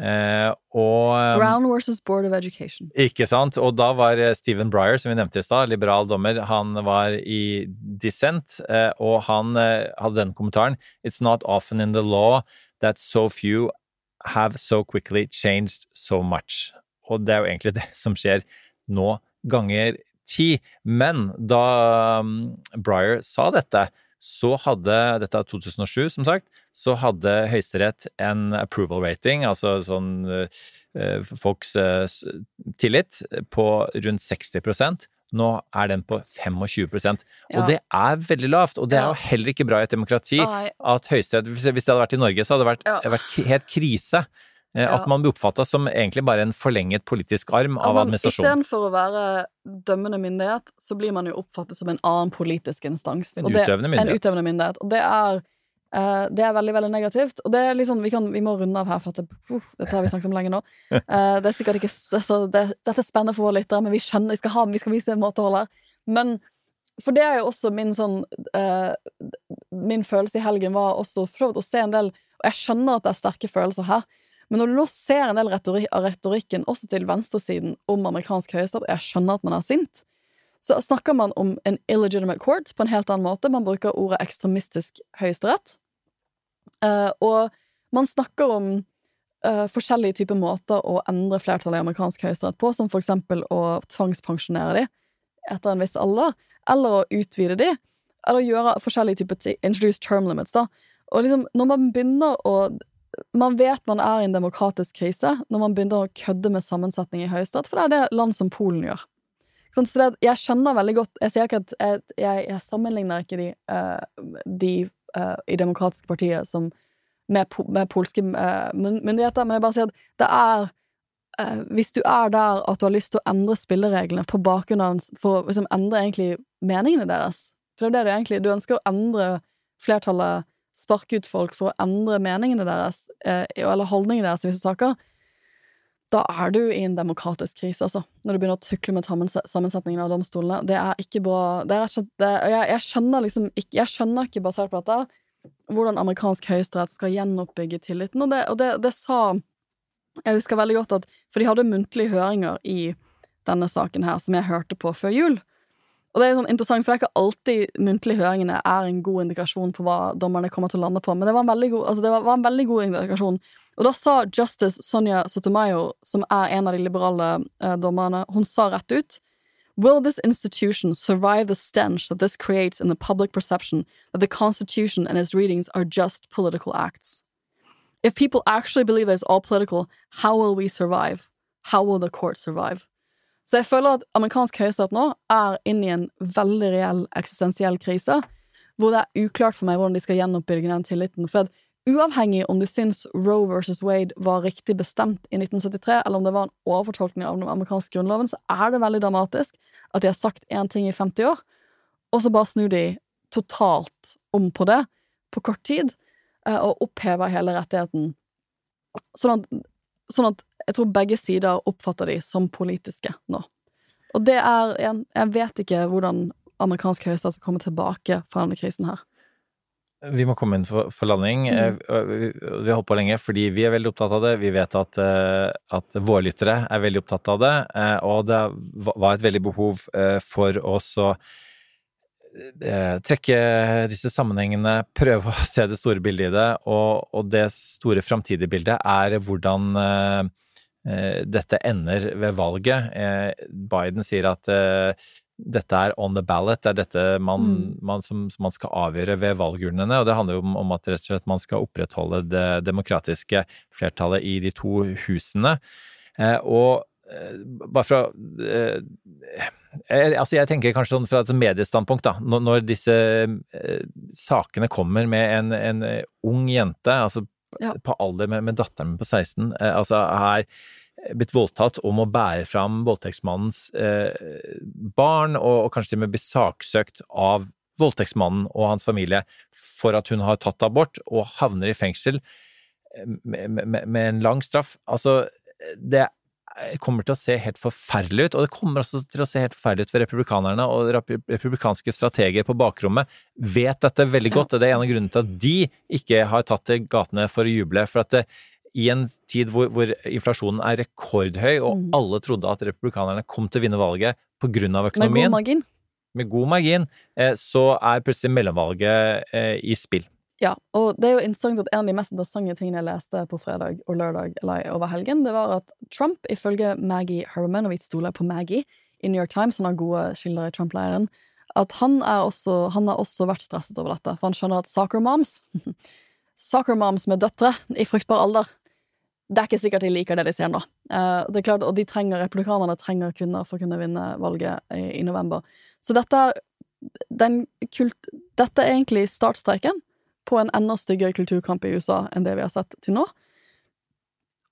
Eh, og Brown versus Board of Education. ikke sant? Og da var Stephen Breyer, som vi nevnte i stad, liberal dommer, han var i dissent, eh, og han eh, hadde den kommentaren It's not often in the law that so few have so quickly changed so much. Og det er jo egentlig [laughs] det som skjer nå ganger ti. Men da um, Breyer sa dette, så hadde Dette er 2007, som sagt. Så hadde Høyesterett en approval rating, altså sånn eh, folks eh, tillit, på rundt 60% Nå er den på 25 Ja. Og det er veldig lavt. Og det er jo heller ikke bra i et demokrati at Høyesterett Hvis det hadde vært i Norge, så hadde det vært, vært helt krise. Eh. At man blir oppfatta som egentlig bare en forlenget politisk arm av Ja, administrasjonen. Istedenfor å være dømmende myndighet, så blir man jo oppfattet som en annen politisk instans. En utøvende myndighet. En utøvende myndighet. Og det er uh, det er veldig veldig negativt. Og det er liksom, vi, kan, vi må runde av her, for dette, uh, dette har vi snakket om lenge nå. Uh, [laughs] det er sikkert ikke altså, det, Dette er spennende for våre lyttere, men vi skjønner, vi skal, ha, vi skal vise det måteholdet. Men for det er jo også min sånn Min følelse i helgen var også for så vidt å se en del Og jeg skjønner at det er sterke følelser her, men når du nå ser en del retori av retorikken, også til venstresiden, om amerikansk høyesterett, jeg skjønner at man er sint, så snakker man om en illegitimate court på en helt annen måte. Man bruker ordet ekstremistisk høyesterett. Uh, og man snakker om uh, forskjellige typer måter å endre flertallet i amerikansk høyesterett på, som for eksempel å tvangspensjonere de etter en viss alder, eller å utvide de, eller gjøre forskjellige typer introduce term limits, da. Og liksom, når man begynner å Man vet man er i en demokratisk krise når man begynner å kødde med sammensetning i Høyesterett, for det er det land som Polen gjør. Sånn, så det, jeg skjønner veldig godt Jeg sier ikke at jeg, jeg, jeg sammenligner ikke de, uh, de uh, i demokratiske partier som med, med polske uh, myndigheter, men jeg bare sier at det er Hvis du er der at du har lyst til å endre spillereglene på bakgrunn av For å liksom endre egentlig meningene deres For det er det du egentlig Du ønsker å endre flertallet, sparke ut folk for å endre meningene deres, eh, eller holdningene deres i visse saker. Da er du i en demokratisk krise, altså. Når du begynner å tukle med sammensetningen av domstolene. Det er ikke bra det er ikke, det, jeg, jeg skjønner liksom ikke Jeg skjønner ikke, basert på dette, hvordan amerikansk høyesterett skal gjenoppbygge tilliten, og det, og det, det sa Jeg husker veldig godt at For de hadde muntlige høringer i denne saken her, som jeg hørte på før jul. Og det er sånn interessant, for det er ikke alltid muntlige høringene er en god indikasjon på hva dommerne kommer til å lande på, men det var en veldig god, altså var, var en veldig god indikasjon. Og da sa justice Sonja Sotomayor, som er en av de liberale eh, dommerne, hun sa rett ut Will this institution survive the stench that this creates in the public perception that the Constitution and its readings are just political acts? If people actually believe that it's all political, how will we survive? How will the court survive? Så jeg føler at amerikansk høyesterett nå er inne i en veldig reell eksistensiell krise, hvor det er uklart for meg hvordan de skal gjenoppbygge den tilliten. For at uavhengig om du syns Roe versus Wade var riktig bestemt i 1973, eller om det var en overfortolkning av den amerikanske grunnloven, så er det veldig dramatisk at de har sagt én ting i 50 år, og så bare snur de totalt om på det på kort tid, eh, og opphever hele rettigheten. Sånn at, sånn at jeg tror begge sider oppfatter de som politiske nå. Og det er igjen Jeg vet ikke hvordan amerikansk høyesterett skal komme tilbake fra denne krisen her. Vi må komme inn for, for landing. Mm. Eh, Vi, vi har holdt på lenge fordi vi er veldig opptatt av det. Vi vet at, eh, at våre lyttere er veldig opptatt av det. eh, Og det var et veldig behov eh, for oss å trekke disse sammenhengene, prøve å [laughs] se det store bildet i det. Og, og det store framtidige bildet er hvordan dette ender ved valget. Eh, Biden sier at eh, dette er on the ballot, det er dette man, Mm. man, som, som man skal avgjøre ved valgurnene. Og det handler jo om, om at rett og slett man skal opprettholde det demokratiske flertallet i de to husene. Eh, og eh, bare fra eh, altså jeg tenker kanskje sånn fra et mediestandpunkt, da. Når, disse eh, sakene kommer med en, en eh, ung jente, altså Ja. på alder med, med datteren min på 16, eh, altså er blitt voldtatt og må bære fram voldtektsmannens eh, barn, og, og kanskje til og med bli saksøkt av voldtektsmannen og hans familie for at hun har tatt abort, og havner i fengsel eh, med, med, med en lang straff. Altså, det kommer til å se helt forferdelig ut, og det kommer også til å se helt forferdelig ut for republikanerne, og republikanske strateger på bakrommet vet dette veldig godt, og det er en av grunnene til at de ikke har tatt til gatene for å juble. for at det, i en tid hvor, hvor inflasjonen er rekordhøy, og Mm. alle trodde at republikanerne kom til å vinne valget på grunn av Med økonomien, god margin. med god margin, eh, så er plutselig mellomvalget eh, i spill. Ja, og det er jo interessant at en av de mest interessante tingene jeg leste på fredag og lørdag eller over helgen, det var at Trump, ifølge Maggie Herman, og vi stoler på Maggie i New York Times, han har gode kilder i Trump-leiren, at han, også, han har også vært stresset over dette, for han skjønner at soccer moms [laughs] Soccer moms med døtre i fruktbar alder det er ikke sikkert de liker det de ser nå. Eh, det er klart, Og de trenger, republikanerne trenger kvinner for å kunne vinne valget i, november. Så dette den kult, dette er egentlig startstreken på en enda styggere kulturkamp i USA enn det vi har sett til nå.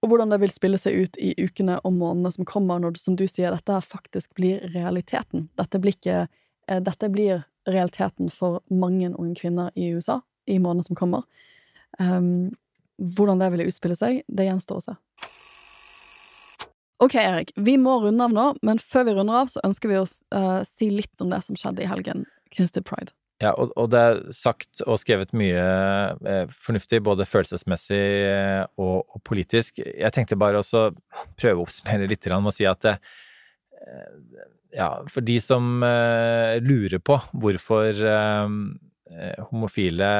Og hvordan det vil spille seg ut i ukene og månedene som kommer, når som du sier, dette her faktisk blir realiteten. Dette blir, ikke, eh, dette blir realiteten for mange unge kvinner i USA i månedene som kommer. Um, hvordan det vil utspille seg, det gjenstår å se. Ok, Erik, vi må runde av nå, men før vi runder av, så ønsker vi å uh, si litt om det som skjedde i helgen knyttet til pride. Ja, og, og, det er sagt og skrevet mye eh, fornuftig, både følelsesmessig eh, og, og, politisk. Jeg tenkte bare også prøve å oppsummere litt med å si at eh, ja, for de som eh, lurer på hvorfor eh, eh, homofile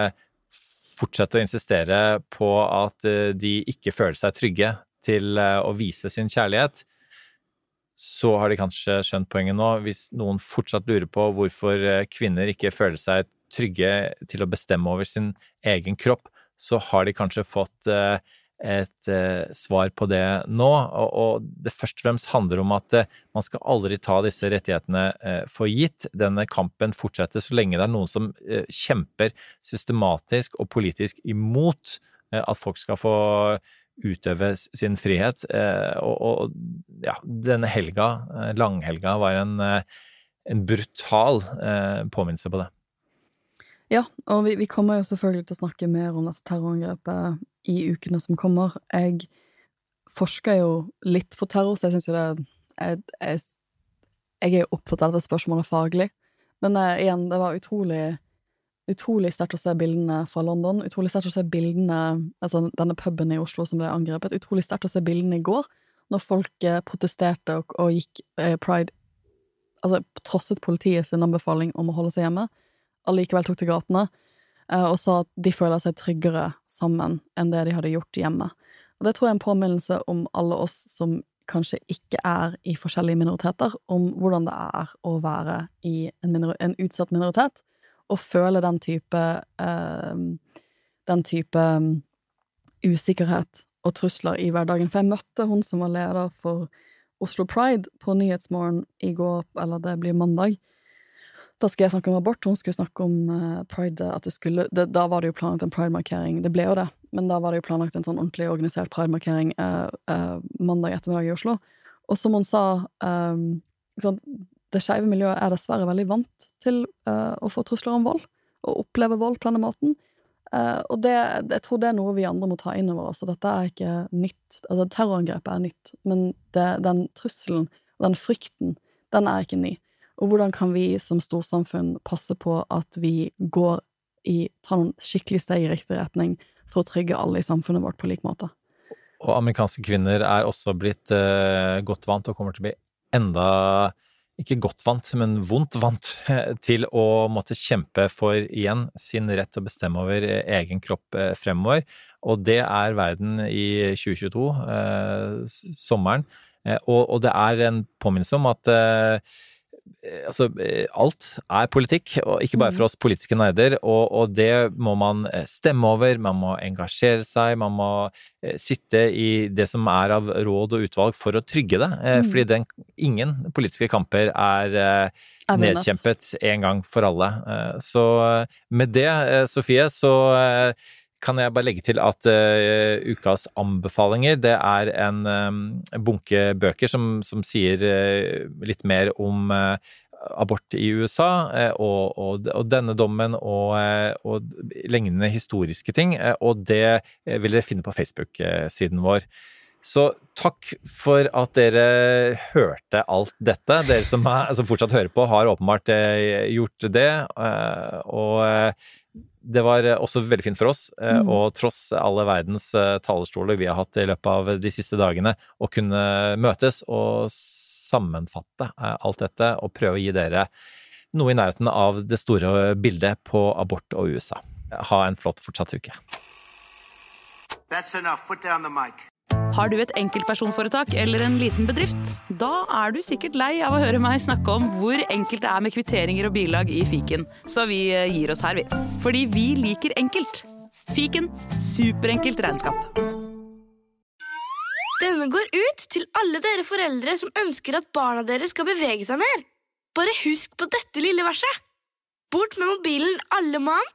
fortsetter å insistere på at de ikke føler seg trygge til å vise sin kjærlighet, så har de kanskje skjønt poenget nå. Hvis noen fortsatt lurer på hvorfor eh, kvinner ikke føler seg trygge til å bestemme over sin egen kropp, så har de kanskje fått eh, et eh, svar på det nå. Og det først og fremst handler om at man skal aldri ta disse rettighetene for gitt. Denne kampen fortsetter så lenge det er noen som kjemper systematisk og politisk imot at folk skal få utøve sin frihet. Eh, og, og ja, denne helga, eh, langhelga, var en, eh, en brutal påminnelse på det. Ja, og vi, vi, kommer jo selvfølgelig til å snakke mer om dette terrorangrepet i ukene som kommer. Jeg forsker jo litt på terror, så jeg syns jo det jeg, jeg, jeg, er jo opptatt av dette spørsmålet faglig. Men eh, igjen, det var utrolig utrolig sterkt å se bildene fra London. Utrolig sterkt å se bildene altså denne puben i Oslo som ble angrepet. Utrolig sterkt å se bildene i går, når folk eh, protesterte og, og gikk eh, pride Altså trosset politiet sin anbefaling om å holde seg hjemme, allikevel tok til gatene eh, og sa at de føler seg tryggere sammen enn det de hadde gjort hjemme. Og det tror jeg er en påminnelse om alle oss som kanskje ikke er i forskjellige minoriteter, om hvordan det er å være i en, en utsatt minoritet, å føle den type uh, Den type um, usikkerhet og trusler i hverdagen. For jeg møtte hun som var leder for Oslo Pride på Nyhetsmorgen i går, eller det blir mandag. Da skulle jeg snakke om abort, hun skulle snakke om uh, pride. At det skulle, det, da var det jo planlagt en pridemarkering. Det ble jo det, men da var det jo planlagt en sånn ordentlig organisert pridemarkering uh, uh, mandag ettermiddag i Oslo. Og som hun sa um, det skeive miljøet er dessverre veldig vant til uh, å få trusler om vold, og oppleve vold på denne måten. Uh, og det, jeg tror det er noe vi andre må ta inn over oss, at dette er ikke nytt. Altså, terrorangrepet er nytt, men det, den trusselen den frykten, den er ikke ny. Og hvordan kan vi som storsamfunn passe på at vi går i, tar noen skikkelig steg i riktig retning for å trygge alle i samfunnet vårt på lik måte? Og amerikanske kvinner er også blitt uh, godt vant og kommer til å bli enda ikke godt vant, men vondt vant til å måtte kjempe for igjen sin rett til å bestemme over egen kropp eh, fremover. Og det er verden i 2022, eh, sommeren. Eh, og, det er en påminnelse om at eh, Eh, altså, eh, alt er politikk, og ikke bare for mm. oss politiske nerder. Og, og, det må man eh, stemme over, man må engasjere seg, man må sitte i det som er av råd og utvalg for å trygge det. Mm. Fordi den, ingen politiske kamper er, er nedkjempet en gang for alle. Så med det, Sofie, så kan jeg bare legge til at uh, ukas anbefalinger, det er en um, bunke bøker som, som sier uh, litt mer om uh, abort i USA, og, og, og, denne dommen og, og, lignende historiske ting. Og det vil dere finne på Facebook-siden vår. Så takk for at dere hørte alt dette. Dere som, er, som fortsatt hører på, har åpenbart gjort det. Og det var eh, også veldig fint for oss, eh, mm. og tross alle verdens eh, talerstoler vi har hatt i løpet av de siste dagene, å kunne møtes og sammenfatte alt dette og prøve å gi dere noe i nærheten av det store bildet på abort og USA. Ha en flott fortsatt uke. That's enough. Put down the mic. Har du et enkeltpersonforetak eller en liten bedrift? Da er du sikkert lei av å høre meg snakke om hvor enkelt det er med kvitteringer og bilag i fiken, så vi eh, gir oss her, vi. Fordi vi liker enkelt. Fiken superenkelt regnskap. Denne går ut til alle dere foreldre som ønsker at barna deres skal bevege seg mer. Bare husk på dette lille verset. Bort med mobilen, alle mann,